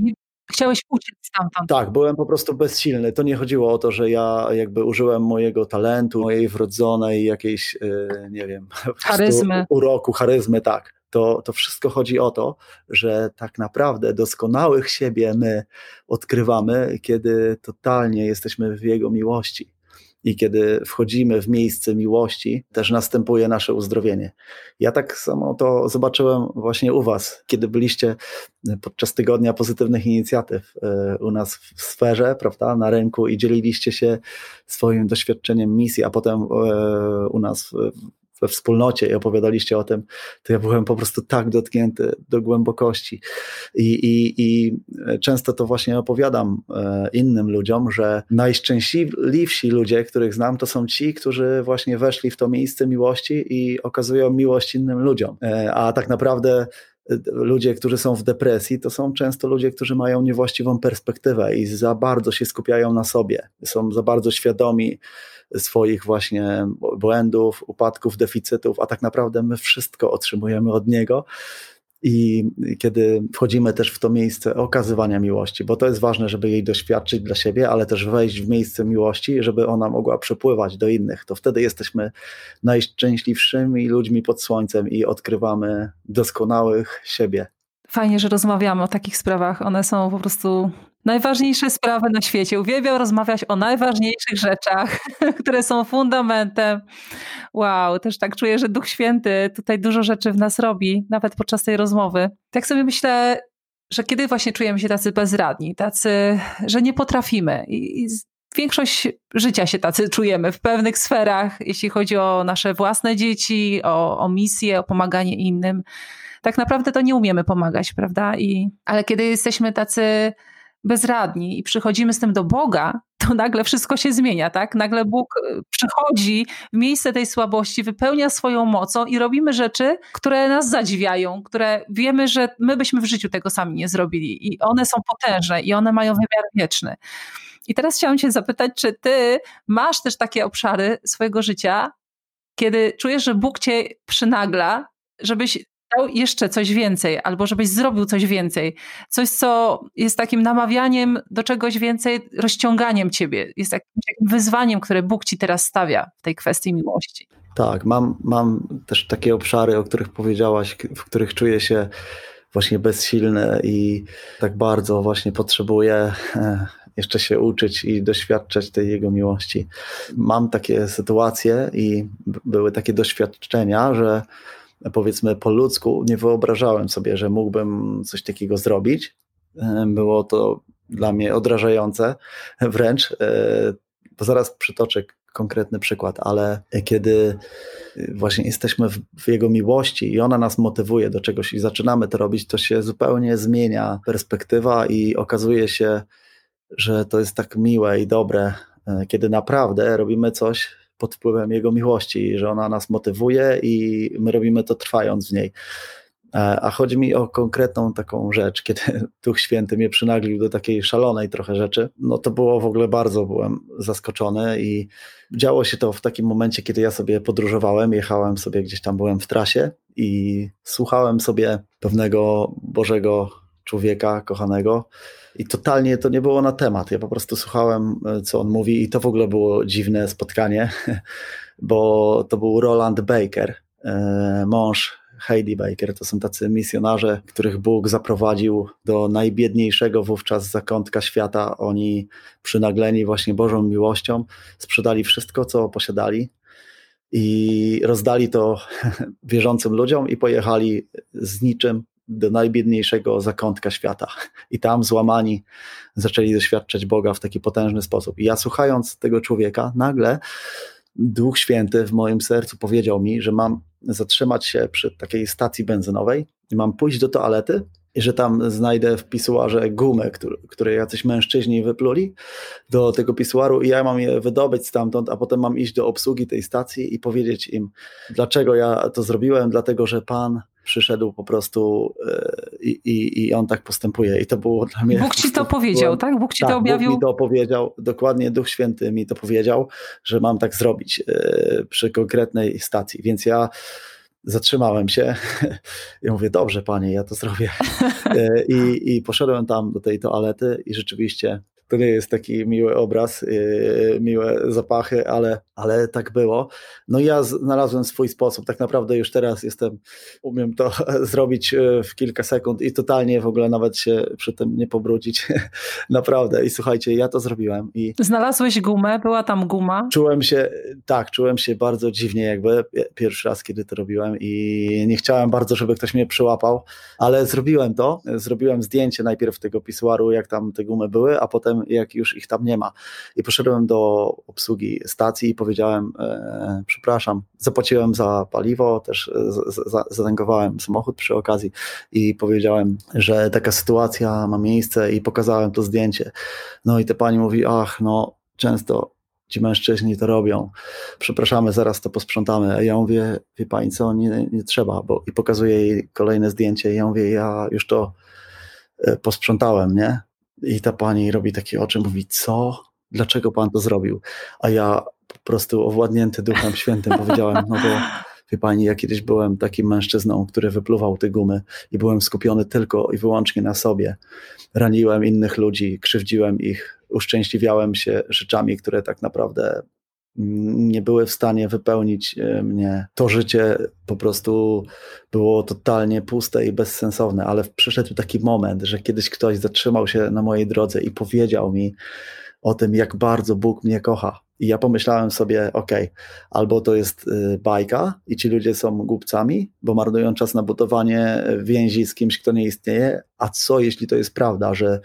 Chciałeś uciec stamtąd.
Tak, byłem po prostu bezsilny. To nie chodziło o to, że ja jakby użyłem mojego talentu, mojej wrodzonej jakiejś, e, nie wiem,
charyzmy.
uroku, charyzmy, tak. To, to wszystko chodzi o to, że tak naprawdę doskonałych siebie my odkrywamy, kiedy totalnie jesteśmy w Jego miłości i kiedy wchodzimy w miejsce miłości, też następuje nasze uzdrowienie. Ja tak samo to zobaczyłem właśnie u Was, kiedy byliście podczas tygodnia pozytywnych inicjatyw e, u nas w sferze, prawda, na rynku i dzieliliście się swoim doświadczeniem misji, a potem e, u nas we wspólnocie i opowiadaliście o tym, to ja byłem po prostu tak dotknięty do głębokości. I, i, i często to właśnie opowiadam e, innym ludziom, że najszczęśliwsi ludzie, których znam, to są ci, którzy właśnie weszli w to miejsce miłości i okazują miłość innym ludziom. E, a tak naprawdę ludzie, którzy są w depresji, to są często ludzie, którzy mają niewłaściwą perspektywę i za bardzo się skupiają na sobie. Są za bardzo świadomi swoich właśnie błędów, upadków, deficytów, a tak naprawdę my wszystko otrzymujemy od niego i kiedy wchodzimy też w to miejsce okazywania miłości, bo to jest ważne, żeby jej doświadczyć dla siebie, ale też wejść w miejsce miłości, żeby ona mogła przepływać do innych, to wtedy jesteśmy najszczęśliwszymi ludźmi pod słońcem i odkrywamy doskonałych siebie.
Fajnie, że rozmawiamy o takich sprawach. One są po prostu najważniejsze sprawy na świecie. Uwielbiam rozmawiać o najważniejszych rzeczach, które są fundamentem. Wow, też tak czuję, że Duch Święty tutaj dużo rzeczy w nas robi, nawet podczas tej rozmowy. Tak sobie myślę, że kiedy właśnie czujemy się tacy bezradni, tacy, że nie potrafimy i, i większość życia się tacy czujemy w pewnych sferach, jeśli chodzi o nasze własne dzieci, o, o misję, o pomaganie innym. Tak naprawdę to nie umiemy pomagać, prawda? I, ale kiedy jesteśmy tacy bezradni i przychodzimy z tym do Boga, to nagle wszystko się zmienia, tak? Nagle Bóg e, przychodzi w miejsce tej słabości, wypełnia swoją mocą i robimy rzeczy, które nas zadziwiają, które wiemy, że my byśmy w życiu tego sami nie zrobili i one są potężne i one mają wymiar wieczny. I teraz chciałam Cię zapytać, czy Ty masz też takie obszary swojego życia, kiedy czujesz, że Bóg Cię przynagla, żebyś dał jeszcze coś więcej, albo żebyś zrobił coś więcej. Coś, co jest takim namawianiem do czegoś więcej, rozciąganiem ciebie. Jest takim wyzwaniem, które Bóg ci teraz stawia w tej kwestii miłości.
Tak, mam, mam też takie obszary, o których powiedziałaś, w których czuję się właśnie bezsilny i tak bardzo właśnie potrzebuję e, jeszcze się uczyć i doświadczać tej Jego miłości. Mam takie sytuacje i były takie doświadczenia, że powiedzmy po ludzku nie wyobrażałem sobie, że mógłbym coś takiego zrobić. Było to dla mnie odrażające wręcz, e, bo zaraz przytoczę konkretny przykład, ale kiedy właśnie jesteśmy w, w, Jego miłości i ona nas motywuje do czegoś i zaczynamy to robić, to się zupełnie zmienia perspektywa i okazuje się, że to jest tak miłe i dobre, e, kiedy naprawdę robimy coś pod wpływem Jego miłości, że ona nas motywuje i my robimy to trwając w niej. E, a chodzi mi o konkretną taką rzecz, kiedy Duch Święty mnie przynaglił do takiej szalonej trochę rzeczy, no to było w ogóle bardzo, byłem zaskoczony i działo się to w takim momencie, kiedy ja sobie podróżowałem, jechałem sobie gdzieś tam, byłem w trasie i słuchałem sobie pewnego Bożego człowieka kochanego, i totalnie to nie było na temat. Ja po prostu słuchałem, e, co on mówi, i to w ogóle było dziwne spotkanie, bo to był Roland Baker, e, mąż Heidi Baker. To są tacy misjonarze, których Bóg zaprowadził do najbiedniejszego wówczas zakątka świata. Oni, przynagleni właśnie Bożą miłością, sprzedali wszystko, co posiadali i rozdali to wierzącym ludziom i pojechali z niczym do najbiedniejszego zakątka świata. I tam złamani zaczęli doświadczać Boga w taki potężny sposób. I ja słuchając tego człowieka, nagle Duch Święty w moim sercu powiedział mi, że mam zatrzymać się przy takiej stacji benzynowej i mam pójść do toalety że tam znajdę w pisuarze gumę, który, które jacyś mężczyźni wypluli do tego pisuaru i ja mam je wydobyć stamtąd, a potem mam iść do obsługi tej stacji i powiedzieć im, dlaczego ja to zrobiłem, dlatego że Pan przyszedł po prostu e, i, i, i on tak postępuje. I to było dla mnie.
Bóg ci to powiedział, tak? Bóg ci
tak,
to objawił.
Bóg mi to powiedział, dokładnie Duch Święty mi to powiedział, że mam tak zrobić e, przy konkretnej stacji. Więc ja zatrzymałem się i mówię, dobrze panie, ja to zrobię. E, I, I poszedłem tam do tej toalety i rzeczywiście to nie jest taki miły obraz, yy, miłe zapachy, ale, ale tak było. No i ja znalazłem swój sposób. Tak naprawdę już teraz jestem, umiem to zrobić yy, w kilka sekund i totalnie w ogóle nawet się przy tym nie pobrudzić. naprawdę. I słuchajcie, ja to zrobiłem. I
Znalazłeś gumę? Była tam guma?
Czułem się, tak, czułem się bardzo dziwnie jakby pierwszy raz, kiedy to robiłem i nie chciałem bardzo, żeby ktoś mnie przyłapał, ale zrobiłem to. Zrobiłem zdjęcie najpierw tego pisuaru, jak tam te gumy były, a potem jak już ich tam nie ma. I poszedłem do obsługi stacji i powiedziałem, e, przepraszam, zapłaciłem za paliwo, też zatankowałem samochód przy okazji i powiedziałem, że taka sytuacja ma miejsce i pokazałem to zdjęcie. No i ta pani mówi, ach, no często ci mężczyźni to robią. Przepraszamy, zaraz to posprzątamy. A ja mówię, wie pani co, nie, nie trzeba, bo i pokazuję jej kolejne zdjęcie i ja mówię, ja już to e, posprzątałem, nie? I ta pani robi takie oczy, mówi, co? Dlaczego pan to zrobił? A ja po prostu owładnięty Duchem Świętym powiedziałem, no bo wie pani, ja kiedyś byłem takim mężczyzną, który wypluwał te gumy i byłem skupiony tylko i wyłącznie na sobie. Raniłem innych ludzi, krzywdziłem ich, uszczęśliwiałem się rzeczami, które tak naprawdę nie były w stanie wypełnić e, mnie. To życie po prostu było totalnie puste i bezsensowne, ale przyszedł taki moment, że kiedyś ktoś zatrzymał się na mojej drodze i powiedział mi o tym, jak bardzo Bóg mnie kocha. I ja pomyślałem sobie, ok, albo to jest y, bajka i ci ludzie są głupcami, bo marnują czas na budowanie więzi z kimś, kto nie istnieje, a co jeśli to jest prawda, że,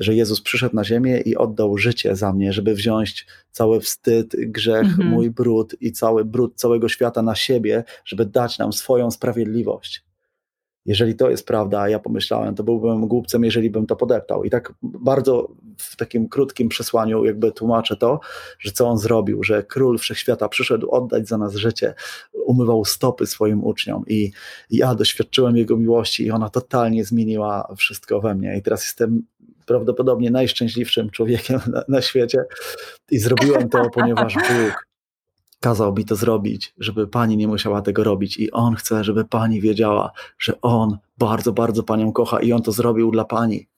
że Jezus przyszedł na ziemię i oddał życie za mnie, żeby wziąć cały wstyd, grzech, mhm. mój brud i cały brud całego świata na siebie, żeby dać nam swoją sprawiedliwość jeżeli to jest prawda, a ja pomyślałem, to byłbym głupcem, jeżeli bym to podeptał. I tak bardzo w takim krótkim przesłaniu jakby tłumaczę to, że co on zrobił, że król wszechświata przyszedł oddać za nas życie, umywał stopy swoim uczniom i ja doświadczyłem jego miłości i ona totalnie zmieniła wszystko we mnie. I teraz jestem prawdopodobnie najszczęśliwszym człowiekiem na, na świecie i zrobiłem to, ponieważ Bóg kazał mi to zrobić, żeby pani nie musiała tego robić i on chce, żeby pani wiedziała, że on bardzo, bardzo panią kocha i on to zrobił dla pani.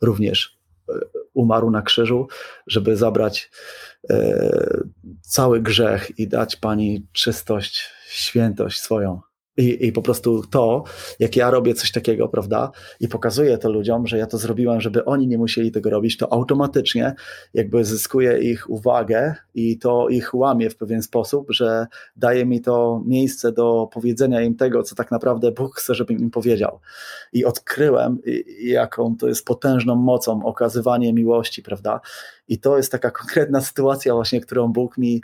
Również e, umarł na krzyżu, żeby zabrać e, cały grzech i dać pani czystość, świętość swoją. I, I po prostu to, jak ja robię coś takiego, prawda, i pokazuję to ludziom, że ja to zrobiłem, żeby oni nie musieli tego robić, to automatycznie jakby zyskuje ich uwagę i to ich łamie w pewien sposób, że daje mi to miejsce do powiedzenia im tego, co tak naprawdę Bóg chce, żebym im powiedział. I odkryłem, jaką to jest potężną mocą okazywanie miłości, prawda. I to jest taka konkretna sytuacja właśnie, którą Bóg mi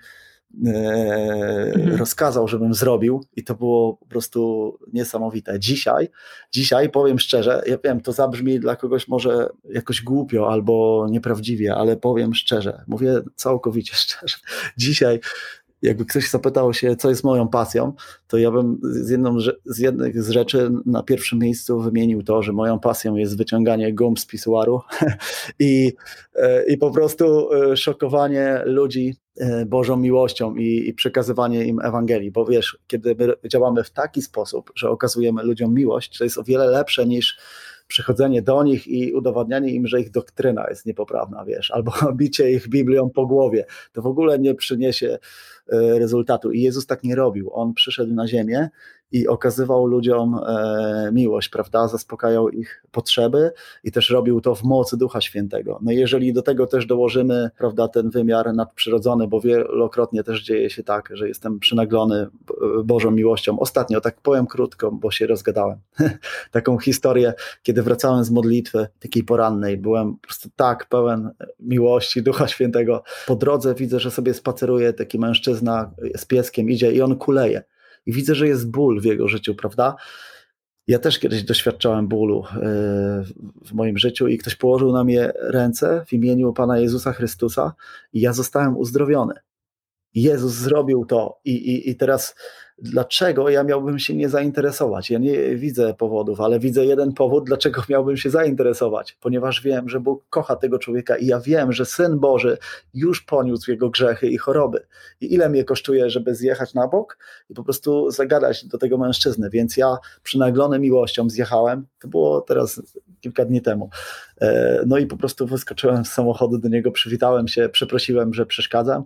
mhm. rozkazał, żebym zrobił i to było po prostu niesamowite. Dzisiaj, dzisiaj powiem szczerze, ja wiem, to zabrzmi dla kogoś może jakoś głupio albo nieprawdziwie, ale powiem szczerze, mówię całkowicie szczerze. Dzisiaj jakby ktoś zapytał się, co jest moją pasją, to ja bym z, jedną, z jednych z rzeczy na pierwszym miejscu wymienił to, że moją pasją jest wyciąganie gum z pisuaru i, e, i po prostu e, szokowanie ludzi e, Bożą miłością i, i przekazywanie im Ewangelii, bo wiesz, kiedy my działamy w taki sposób, że okazujemy ludziom miłość, to jest o wiele lepsze niż przychodzenie do nich i udowadnianie im, że ich doktryna jest niepoprawna, wiesz, albo bicie ich Biblią po głowie, to w ogóle nie przyniesie rezultatu. I Jezus tak nie robił. On przyszedł na ziemię i okazywał ludziom e, miłość, prawda? Zaspokajał ich potrzeby i też robił to w mocy Ducha Świętego. No jeżeli do tego też dołożymy, prawda, ten wymiar nadprzyrodzony, bo wielokrotnie też dzieje się tak, że jestem przynaglony Bożą miłością. Ostatnio, tak powiem krótko, bo się rozgadałem, taką historię, kiedy wracałem z modlitwy takiej porannej, byłem po prostu tak pełen miłości Ducha Świętego. Po drodze widzę, że sobie spaceruje taki mężczyzna z pieskiem, idzie i on kuleje i widzę, że jest ból w jego życiu, prawda? Ja też kiedyś doświadczałem bólu e, w moim życiu i ktoś położył na mnie ręce w imieniu Pana Jezusa Chrystusa i ja zostałem uzdrowiony. Jezus zrobił to i, i, i teraz dlaczego ja miałbym się nie zainteresować? Ja nie widzę powodów, ale widzę jeden powód, dlaczego miałbym się zainteresować, ponieważ wiem, że Bóg kocha tego człowieka i ja wiem, że Syn Boży już poniósł jego grzechy i choroby. I ile mnie kosztuje, żeby zjechać na bok i po prostu zagadać do tego mężczyzny, więc ja przynaglony miłością zjechałem, to było teraz kilka dni temu, e, no i po prostu wyskoczyłem z samochodu do niego, przywitałem się, przeprosiłem, że przeszkadzam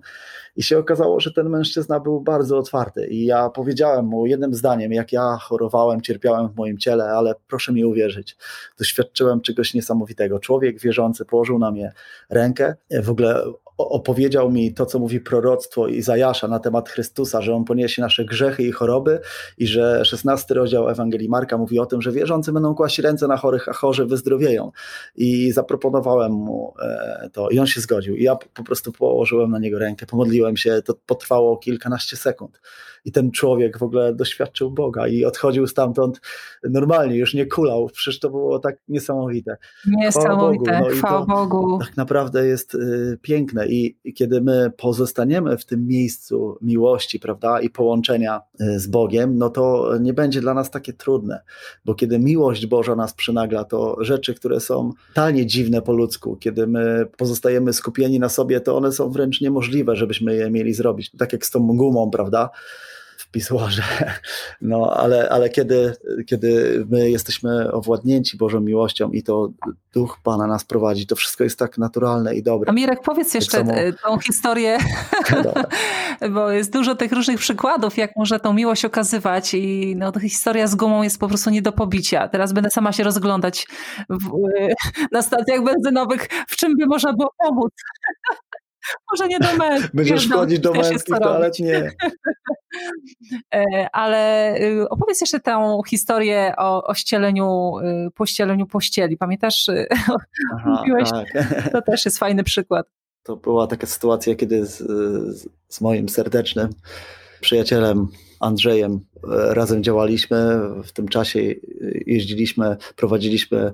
i się okazało, że ten mężczyzna był bardzo otwarty i ja powiedziałem mu jednym zdaniem, jak ja chorowałem, cierpiałem w moim ciele, ale proszę mi uwierzyć, doświadczyłem czegoś niesamowitego. Człowiek wierzący położył na mnie rękę, w ogóle opowiedział mi to, co mówi proroctwo Izajasza na temat Chrystusa, że On poniesie nasze grzechy i choroby i że 16 rozdział Ewangelii Marka mówi o tym, że wierzący będą kłaść ręce na chorych, a chorzy wyzdrowieją. I zaproponowałem mu e, to i on się zgodził. I ja po prostu położyłem na niego rękę, pomodliłem się, to potrwało kilkanaście sekund i ten człowiek w ogóle doświadczył Boga i odchodził stamtąd normalnie, już nie kulał. Przecież to było tak niesamowite.
Niesamowite, chwała Bogu. No chwała Bogu.
Tak naprawdę jest y, piękne I, kiedy my pozostaniemy w tym miejscu miłości, prawda, i połączenia y, z Bogiem, no to nie będzie dla nas takie trudne, bo kiedy miłość Boża nas przynagla, to rzeczy, które są totalnie dziwne po ludzku, kiedy my pozostajemy skupieni na sobie, to one są wręcz niemożliwe, żebyśmy je mieli zrobić. Tak jak z tą gumą, prawda? Pisoarze. No, ale, ale kiedy, kiedy my jesteśmy owładnięci Bożą miłością i to Duch Pana nas prowadzi, to wszystko jest tak naturalne i dobre.
A Mirek, powiedz tak jeszcze samo... tą historię, bo jest dużo tych różnych przykładów, jak może tą miłość okazywać i no, ta historia z gumą jest po prostu nie do pobicia. Teraz będę sama się rozglądać w, na stacjach benzynowych, w czym by można było pomóc. Może nie do męskich.
Będziesz wchodzić do męskich toalet? Nie.
E, ale y, opowiedz jeszcze tę historię o, o ścieleniu, y, pościeleniu pościeli. Pamiętasz? Aha, Mówiłeś, tak. to też jest fajny przykład.
To była taka sytuacja, kiedy z, z moim serdecznym przyjacielem Andrzejem e, razem działaliśmy. W tym czasie jeździliśmy, prowadziliśmy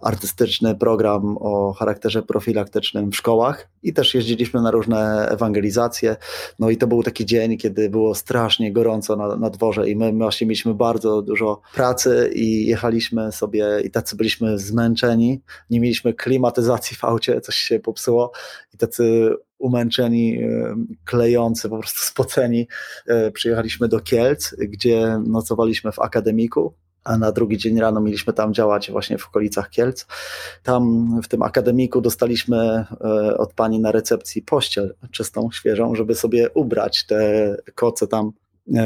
artystyczny program o charakterze profilaktycznym w szkołach i też jeździliśmy na różne ewangelizacje. No i to był taki dzień, kiedy było strasznie gorąco na, na dworze i my właśnie mieliśmy bardzo dużo pracy i jechaliśmy sobie i tacy byliśmy zmęczeni. Nie mieliśmy klimatyzacji w aucie, coś się popsuło i tacy umęczeni, e, klejący, po prostu spoceni. E, przyjechaliśmy do Kielc, gdzie nocowaliśmy w akademiku a na drugi dzień rano mieliśmy tam działać właśnie w okolicach Kielc. Tam w tym akademiku dostaliśmy e, od pani na recepcji pościel czystą, świeżą, żeby sobie ubrać te koce tam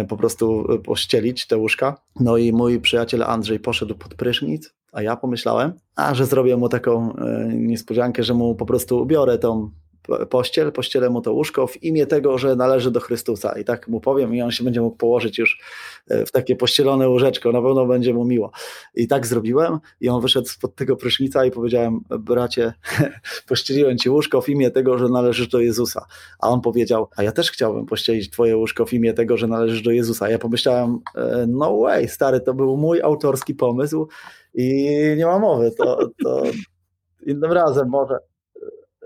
po prostu pościelić te łóżka. No i mój przyjaciel Andrzej poszedł pod prysznic, a ja pomyślałem, a że zrobię mu taką niespodziankę, że mu po prostu ubiorę tą pościel, pościelę mu to łóżko w imię tego, że należy do Chrystusa. I tak mu powiem, i on się będzie mógł położyć już e, w takie pościelone łóżeczko, na pewno będzie mu miło. I tak zrobiłem, i on wyszedł spod tego prysznica i powiedziałem, bracie, pościeliłem ci łóżko w imię tego, że należysz do Jezusa. A on powiedział, a ja też chciałbym pościelić twoje łóżko w imię tego, że należysz do Jezusa. Ja pomyślałem, e, no way, stary, to był mój autorski pomysł i nie ma mowy, to, to innym razem może.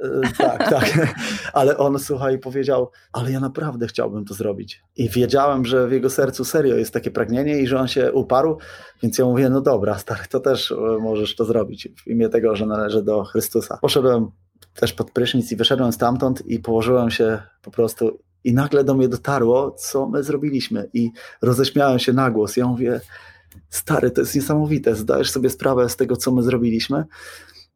E, tak, tak. Ale on, słuchaj, powiedział, ale ja naprawdę chciałbym to zrobić. I wiedziałem, że w jego sercu serio jest takie pragnienie i że on się uparł, więc ja mówię, no dobra, stary, to też e, możesz to zrobić w imię tego, że należy do Chrystusa. Poszedłem też pod prysznic i wyszedłem stamtąd i położyłem się po prostu i nagle do mnie dotarło, co my zrobiliśmy i roześmiałem się na głos. Ja mówię, stary, to jest niesamowite, zdajesz sobie sprawę z tego, co my zrobiliśmy?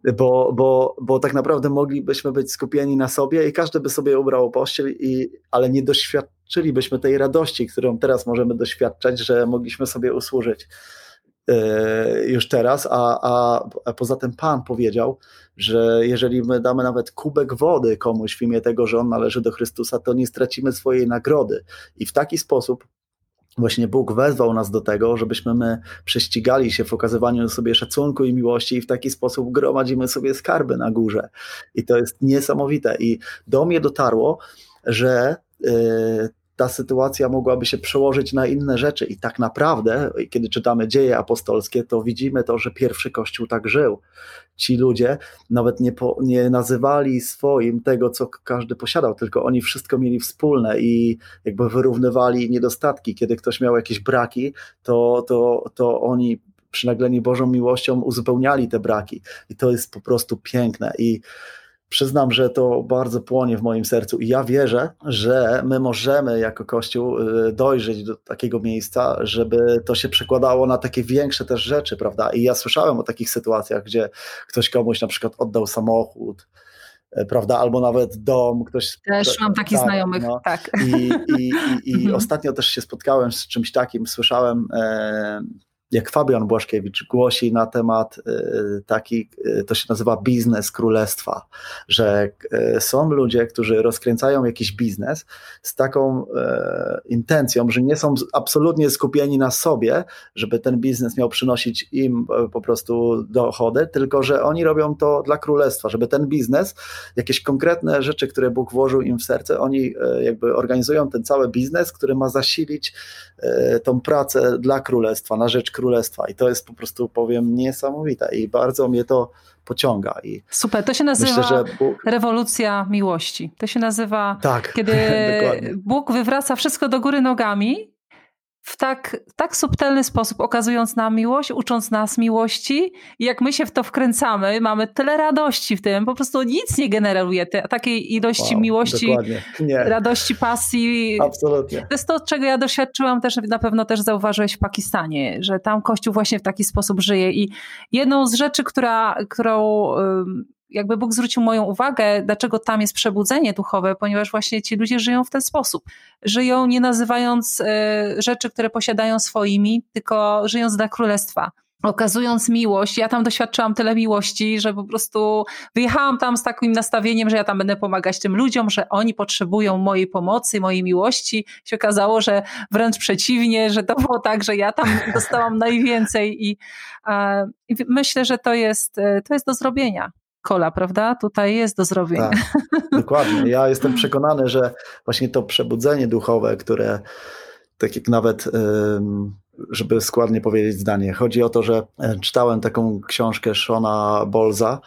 Bo, bo, bo tak naprawdę moglibyśmy być skupieni na sobie i każdy by sobie ubrał pościel, i, ale nie doświadczylibyśmy tej radości, którą teraz możemy doświadczać, że mogliśmy sobie usłużyć e, już teraz, a, a, a poza tym Pan powiedział, że jeżeli my damy nawet kubek wody komuś w imię tego, że on należy do Chrystusa, to nie stracimy swojej nagrody. I w taki sposób właśnie Bóg wezwał nas do tego, żebyśmy my prześcigali się w okazywaniu sobie szacunku i miłości i w taki sposób gromadzimy sobie skarby na górze. I to jest niesamowite. I do mnie dotarło, że yy, ta sytuacja mogłaby się przełożyć na inne rzeczy. I tak naprawdę, kiedy czytamy dzieje apostolskie, to widzimy to, że pierwszy kościół tak żył. Ci ludzie nawet nie, po, nie nazywali swoim tego, co każdy posiadał, tylko oni wszystko mieli wspólne i jakby wyrównywali niedostatki. Kiedy ktoś miał jakieś braki, to, to, to oni przynagleni Bożą miłością uzupełniali te braki. I to jest po prostu piękne. I przyznam, że to bardzo płonie w moim sercu i ja wierzę, że my możemy jako Kościół y, dojrzeć do takiego miejsca, żeby to się przekładało na takie większe też rzeczy, prawda? I ja słyszałem o takich sytuacjach, gdzie ktoś komuś na przykład oddał samochód, y, prawda, albo nawet dom, ktoś...
Też mam takich tak, znajomych, no. tak.
I, i, i, i mhm. ostatnio też się spotkałem z czymś takim, słyszałem... E, jak Fabian Błaszkiewicz głosi na temat y, taki, y, to się nazywa biznes królestwa, że y, są ludzie, którzy rozkręcają jakiś biznes z taką intencją, że nie są absolutnie skupieni na sobie, żeby ten biznes miał przynosić im po prostu dochody, tylko że oni robią to dla królestwa, żeby ten biznes, jakieś konkretne rzeczy, które Bóg włożył im w serce, oni jakby organizują ten cały biznes, który ma zasilić tą pracę dla królestwa, na rzecz królestwa i to jest po prostu, powiem, niesamowite i bardzo mnie to pociąga. I
Super, to się nazywa myślę, Bóg... rewolucja miłości. To się nazywa,
tak,
kiedy Bóg wywraca wszystko do góry nogami w tak, tak subtelny sposób, okazując nam miłość, ucząc nas miłości. I jak my się w to wkręcamy, mamy tyle radości w tym, po prostu nic nie generuje te, takiej ilości wow, miłości, radości, pasji.
Absolutnie.
To jest to, czego ja doświadczyłam też, na pewno też zauważyłeś w Pakistanie, że tam Kościół właśnie w taki sposób żyje. I jedną z rzeczy, która, którą jakby Bóg zwrócił moją uwagę, dlaczego tam jest przebudzenie duchowe, ponieważ właśnie ci ludzie żyją w ten sposób. Żyją nie nazywając e, rzeczy, które posiadają swoimi, tylko żyjąc dla królestwa okazując miłość, ja tam doświadczyłam tyle miłości, że po prostu wyjechałam tam z takim nastawieniem, że ja tam będę pomagać tym ludziom, że oni potrzebują mojej pomocy, mojej miłości. Się okazało, że wręcz przeciwnie, że to było tak, że ja tam dostałam najwięcej i, i myślę, że to jest, e, to jest do zrobienia kola, prawda? Tutaj jest do zrobienia. Tak,
dokładnie. Ja jestem przekonany, że właśnie to przebudzenie duchowe, które tak jak nawet, żeby składnie powiedzieć zdanie, chodzi o to, że e, czytałem taką książkę Shona Bolza,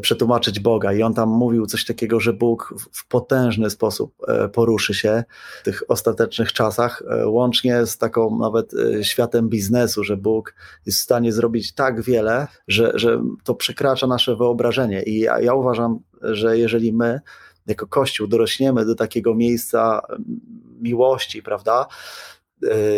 przetłumaczyć Boga. I on tam mówił coś takiego, że Bóg w potężny sposób e, poruszy się w tych ostatecznych czasach, e, łącznie z taką nawet światem biznesu, że Bóg jest w stanie zrobić tak wiele, że, że to przekracza nasze wyobrażenie. I ja, ja uważam, że jeżeli my jako Kościół dorośniemy do takiego miejsca miłości, prawda, E,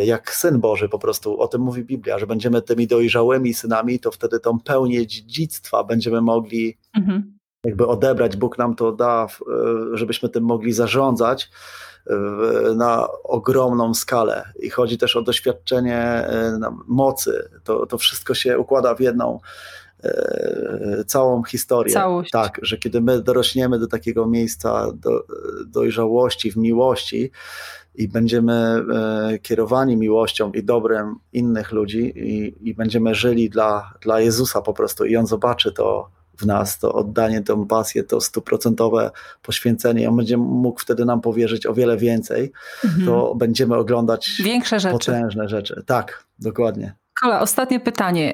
jak Syn Boży po prostu, o tym mówi Biblia, że będziemy tymi dojrzałymi synami, to wtedy tą pełnię dziedzictwa będziemy mogli mhm. jakby odebrać. Bóg nam to da, e, żebyśmy tym mogli zarządzać e, na ogromną skalę. I chodzi też o doświadczenie mocy. To, to wszystko się układa w jedną całą historię.
Całość.
Tak, że kiedy my dorośniemy do takiego miejsca do, dojrzałości, w miłości, i będziemy e, kierowani miłością i dobrem innych ludzi i, i będziemy żyli dla, dla Jezusa po prostu i On zobaczy to w nas, to oddanie, tę pasję, to stuprocentowe poświęcenie, on będzie mógł wtedy nam powierzyć o wiele więcej, mhm. to będziemy oglądać
Większe rzeczy.
potężne rzeczy. Tak, dokładnie.
Kola, ostatnie pytanie.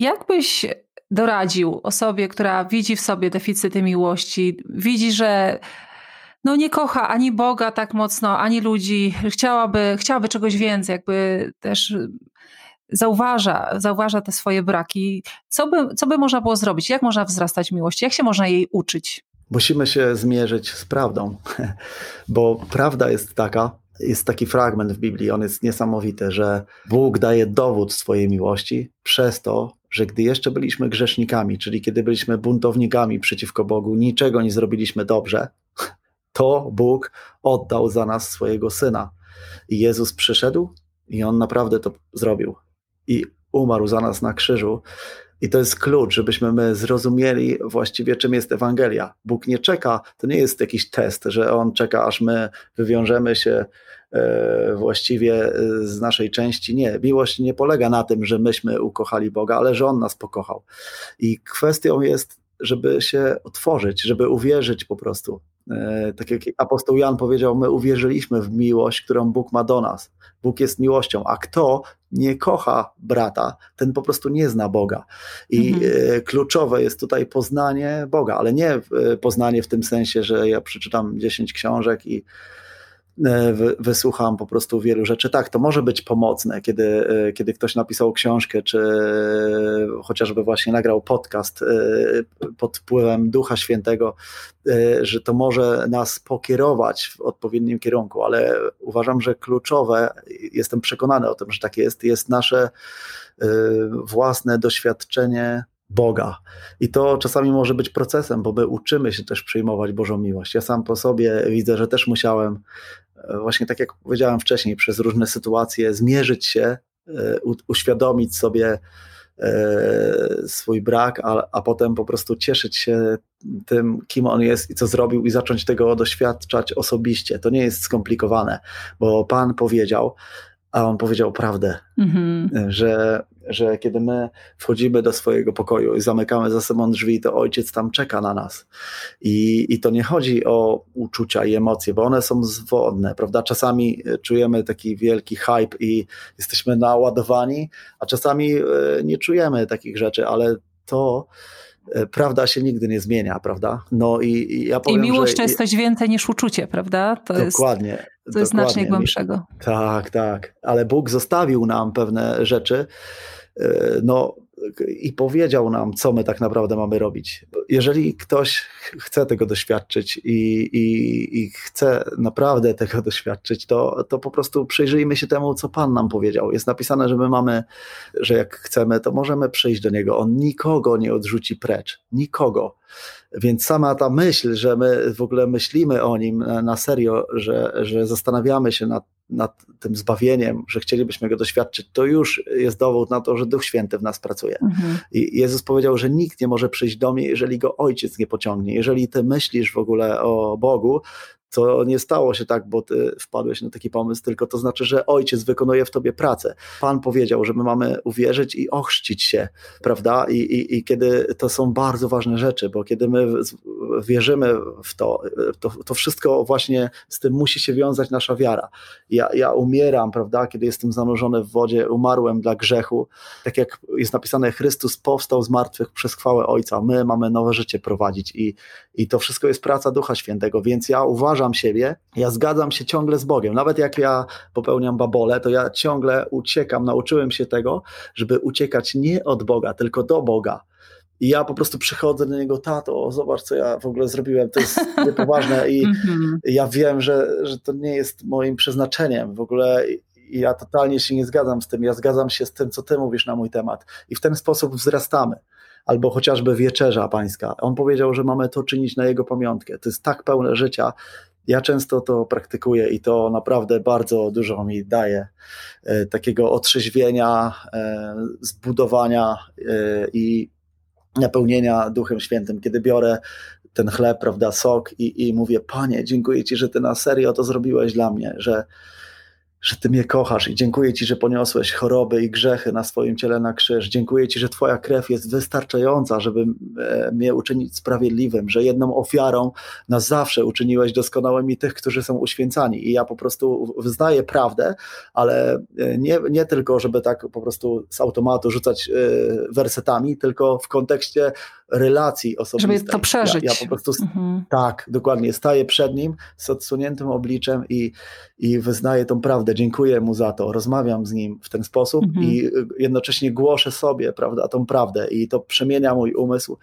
Jak byś doradził osobie, która widzi w sobie deficyty miłości, widzi, że no nie kocha ani Boga tak mocno, ani ludzi, chciałaby, chciałaby czegoś więcej, jakby też zauważa, zauważa te swoje braki. Co by, co by można było zrobić? Jak można wzrastać miłości? Jak się można jej uczyć?
Musimy się zmierzyć z prawdą, bo prawda jest taka, jest taki fragment w Biblii, on jest niesamowity, że Bóg daje dowód swojej miłości przez to, że gdy jeszcze byliśmy grzesznikami, czyli kiedy byliśmy buntownikami przeciwko Bogu, niczego nie zrobiliśmy dobrze, to Bóg oddał za nas swojego syna. I Jezus przyszedł i on naprawdę to zrobił. I umarł za nas na krzyżu. I to jest klucz, żebyśmy my zrozumieli właściwie, czym jest Ewangelia. Bóg nie czeka, to nie jest jakiś test, że On czeka, aż my wywiążemy się e, właściwie z naszej części. Nie, miłość nie polega na tym, że myśmy ukochali Boga, ale że On nas pokochał. I kwestią jest, żeby się otworzyć, żeby uwierzyć po prostu. E, tak jak apostoł Jan powiedział, my uwierzyliśmy w miłość, którą Bóg ma do nas. Bóg jest miłością, a kto nie kocha brata, ten po prostu nie zna Boga. I mhm. E, kluczowe jest tutaj poznanie Boga, ale nie e, poznanie w tym sensie, że ja przeczytam 10 książek i wysłucham po prostu wielu rzeczy. Tak, to może być pomocne, kiedy, e, kiedy ktoś napisał książkę, czy chociażby właśnie nagrał podcast e, pod wpływem Ducha Świętego, że to może nas pokierować w odpowiednim kierunku, ale uważam, że kluczowe, jestem przekonany o tym, że tak jest, jest nasze własne doświadczenie Boga. I to czasami może być procesem, bo my uczymy się też przyjmować Bożą miłość. Ja sam po sobie widzę, że też musiałem, e, właśnie tak jak powiedziałem wcześniej, przez różne sytuacje zmierzyć się uświadomić sobie swój brak, a, a potem po prostu cieszyć się tym, kim on jest i co zrobił, i zacząć tego doświadczać osobiście. To nie jest skomplikowane, bo Pan powiedział, a on powiedział prawdę, mhm. że, że kiedy my wchodzimy do swojego pokoju i zamykamy za sobą drzwi, to ojciec tam czeka na nas. I, I to nie chodzi o uczucia i emocje, bo one są zwodne, prawda? Czasami czujemy taki wielki hype i jesteśmy naładowani, a czasami e, nie czujemy takich rzeczy, ale to E, prawda się nigdy nie zmienia, prawda?
No i, i ja powiem, I miłość że... to jest coś więcej niż uczucie, prawda?
To dokładnie.
Jest, to jest znacznie głębszego.
Tak, tak. Ale Bóg zostawił nam pewne rzeczy, e, no i powiedział nam, co my tak naprawdę mamy robić. Jeżeli ktoś chce tego doświadczyć i, i, i, chce naprawdę tego doświadczyć, to, to po prostu przyjrzyjmy się temu, co Pan nam powiedział. Jest napisane, że my mamy, że jak chcemy, to możemy przyjść do Niego. On nikogo nie odrzuci precz. Nikogo. Więc sama ta myśl, że my w ogóle myślimy o Nim na serio, że, że zastanawiamy się nad nad tym zbawieniem, że chcielibyśmy go doświadczyć, to już jest dowód na to, że Duch Święty w nas pracuje. Mhm. I Jezus powiedział, że nikt nie może przyjść do mnie, jeżeli go ojciec nie pociągnie. Jeżeli ty myślisz w ogóle o Bogu, to nie stało się tak, bo ty wpadłeś na taki pomysł, tylko to znaczy, że ojciec wykonuje w tobie pracę. Pan powiedział, że my mamy uwierzyć i ochrzcić się, prawda? I, i, i kiedy to są bardzo ważne rzeczy, bo kiedy my wierzymy w to, to, to wszystko właśnie z tym musi się wiązać nasza wiara. Ja, ja umieram, prawda? Kiedy jestem zanurzony w wodzie, umarłem dla grzechu. Tak jak jest napisane, Chrystus powstał z martwych przez chwałę Ojca. My mamy nowe życie prowadzić i, i to wszystko jest praca Ducha Świętego, więc ja uważam, siebie, ja zgadzam się ciągle z Bogiem. Nawet jak ja popełniam babole, to ja ciągle uciekam, nauczyłem się tego, żeby uciekać nie od Boga, tylko do Boga. I ja po prostu przychodzę do niego, tato, zobacz, co ja w ogóle zrobiłem, to jest niepoważne i mhm. ja wiem, że, że to nie jest moim przeznaczeniem w ogóle i ja totalnie się nie zgadzam z tym, ja zgadzam się z tym, co ty mówisz na mój temat i w ten sposób wzrastamy albo chociażby wieczerza pańska. On powiedział, że mamy to czynić na jego pamiątkę. To jest tak pełne życia, ja często to praktykuję i to naprawdę bardzo dużo mi daje e, takiego otrzeźwienia, e, zbudowania e, i napełnienia Duchem Świętym, kiedy biorę ten chleb, prawda, sok i, i mówię, Panie, dziękuję Ci, że Ty na serio to zrobiłeś dla mnie, że, że Ty mnie kochasz i dziękuję Ci, że poniosłeś choroby i grzechy na swoim ciele na krzyż. Dziękuję Ci, że Twoja krew jest wystarczająca, żeby e, mnie uczynić sprawiedliwym, że jedną ofiarą na zawsze uczyniłeś doskonałymi tych, którzy są uświęcani. I ja po prostu wyznaję prawdę, ale e, nie, nie tylko, żeby tak po prostu z automatu rzucać e, wersetami, tylko w kontekście relacji osobistej.
Żeby to przeżyć.
Ja, ja po prostu, mhm. tak, dokładnie, staję przed Nim z odsuniętym obliczem i, i wyznaję tą prawdę dziękuję mu za to, rozmawiam z nim w ten sposób mhm. i jednocześnie głoszę sobie, prawda, tą prawdę i to przemienia mój umysł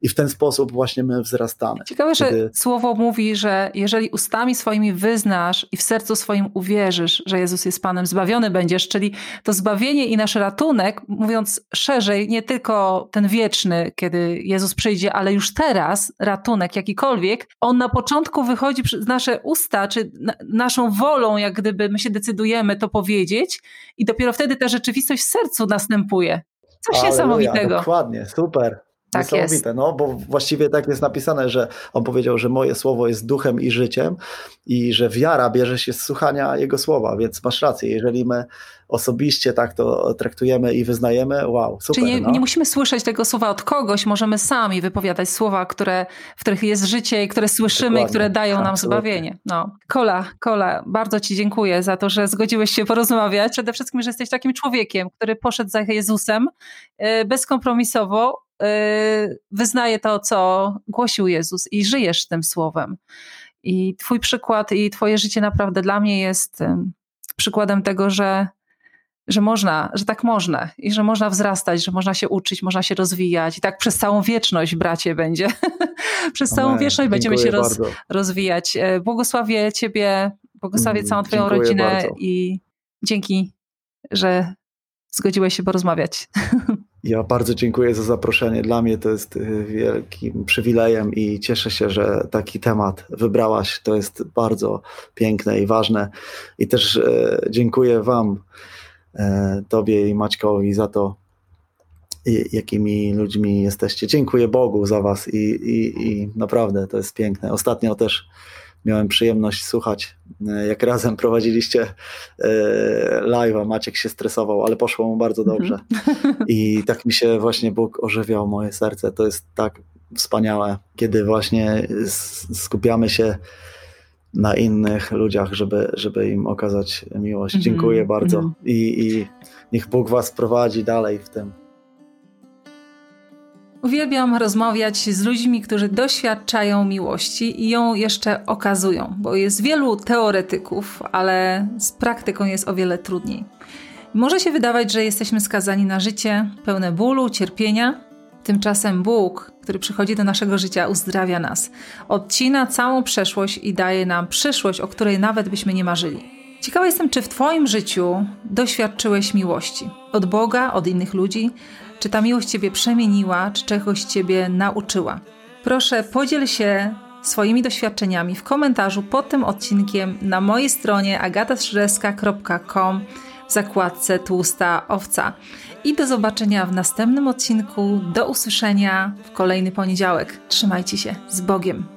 i w ten sposób właśnie my wzrastamy.
Ciekawe, Kiedy... że słowo mówi, że jeżeli ustami swoimi wyznasz i w sercu swoim uwierzysz, że Jezus jest Panem, zbawiony będziesz, czyli to zbawienie i nasz ratunek, mówiąc szerzej, nie tylko ten wieczny, kiedy Jezus przyjdzie, ale już teraz ratunek jakikolwiek, on na początku wychodzi przez nasze usta, czy na, naszą wolą, jak gdyby my się decydujemy to powiedzieć i dopiero wtedy ta rzeczywistość w sercu następuje. Coś Aleluja, niesamowitego.
Dokładnie, super. Tak Niesamowite, jest. no bo właściwie tak jest napisane, że on powiedział, że moje słowo jest duchem i życiem i że wiara bierze się z słuchania jego słowa, więc masz rację, jeżeli my osobiście tak to traktujemy i wyznajemy, wow, super.
Czyli nie,
no.
nie musimy słyszeć tego słowa od kogoś, możemy sami wypowiadać słowa, które, w których jest życie i które słyszymy, Dokładnie. które dają nam Absolutnie. zbawienie. No. Kola, Kola, bardzo Ci dziękuję za to, że zgodziłeś się porozmawiać. Przede wszystkim, że jesteś takim człowiekiem, który poszedł za Jezusem e, bezkompromisowo, wyznaje to, co głosił Jezus i żyjesz tym słowem. I Twój przykład i Twoje życie naprawdę dla mnie jest przykładem tego, że że można, że tak można i że można wzrastać, że można się uczyć, można się rozwijać i tak przez całą wieczność, bracie, będzie. przez całą Amen. wieczność będziemy się roz, rozwijać. E, błogosławię Ciebie, błogosławię mm, całą Twoją Dziękuję rodzinę bardzo. i dzięki, że zgodziłeś się porozmawiać.
Ja bardzo dziękuję za zaproszenie. Dla mnie to jest e, wielkim przywilejem i cieszę się, że taki temat wybrałaś. To jest bardzo piękne i ważne. I też e, dziękuję Wam e, Tobie i Maćkowi za to, jakimi ludźmi jesteście. Dziękuję Bogu za Was i, i, i naprawdę to jest piękne. Ostatnio też miałem przyjemność słuchać, e, jak razem prowadziliście e, live'a. Maciek się stresował, ale poszło mu bardzo dobrze. Mhm. I tak mi się właśnie Bóg ożywiał moje serce. To jest tak wspaniałe, kiedy właśnie skupiamy się na innych ludziach, żeby, żeby im okazać miłość. -hmm. Dziękuję bardzo -hmm. I, i niech Bóg Was prowadzi dalej w tym.
Uwielbiam rozmawiać z ludźmi, którzy doświadczają miłości i ją jeszcze okazują, bo jest wielu teoretyków, ale z praktyką jest o wiele trudniej. Może się wydawać, że jesteśmy skazani na życie pełne bólu, cierpienia. Tymczasem Bóg, który przychodzi do naszego życia, uzdrawia nas, odcina całą przeszłość i daje nam przyszłość, o której nawet byśmy nie marzyli. Ciekawa jestem, czy w Twoim życiu doświadczyłeś miłości od Boga, od innych ludzi, czy ta miłość Ciebie przemieniła, czy czegoś Ciebie nauczyła? Proszę, podziel się swoimi doświadczeniami w komentarzu pod tym odcinkiem na mojej stronie agatastrzeżewska.com w zakładce Tłusta Owca. I do zobaczenia w następnym odcinku. Do usłyszenia w kolejny poniedziałek. Trzymajcie się z Bogiem.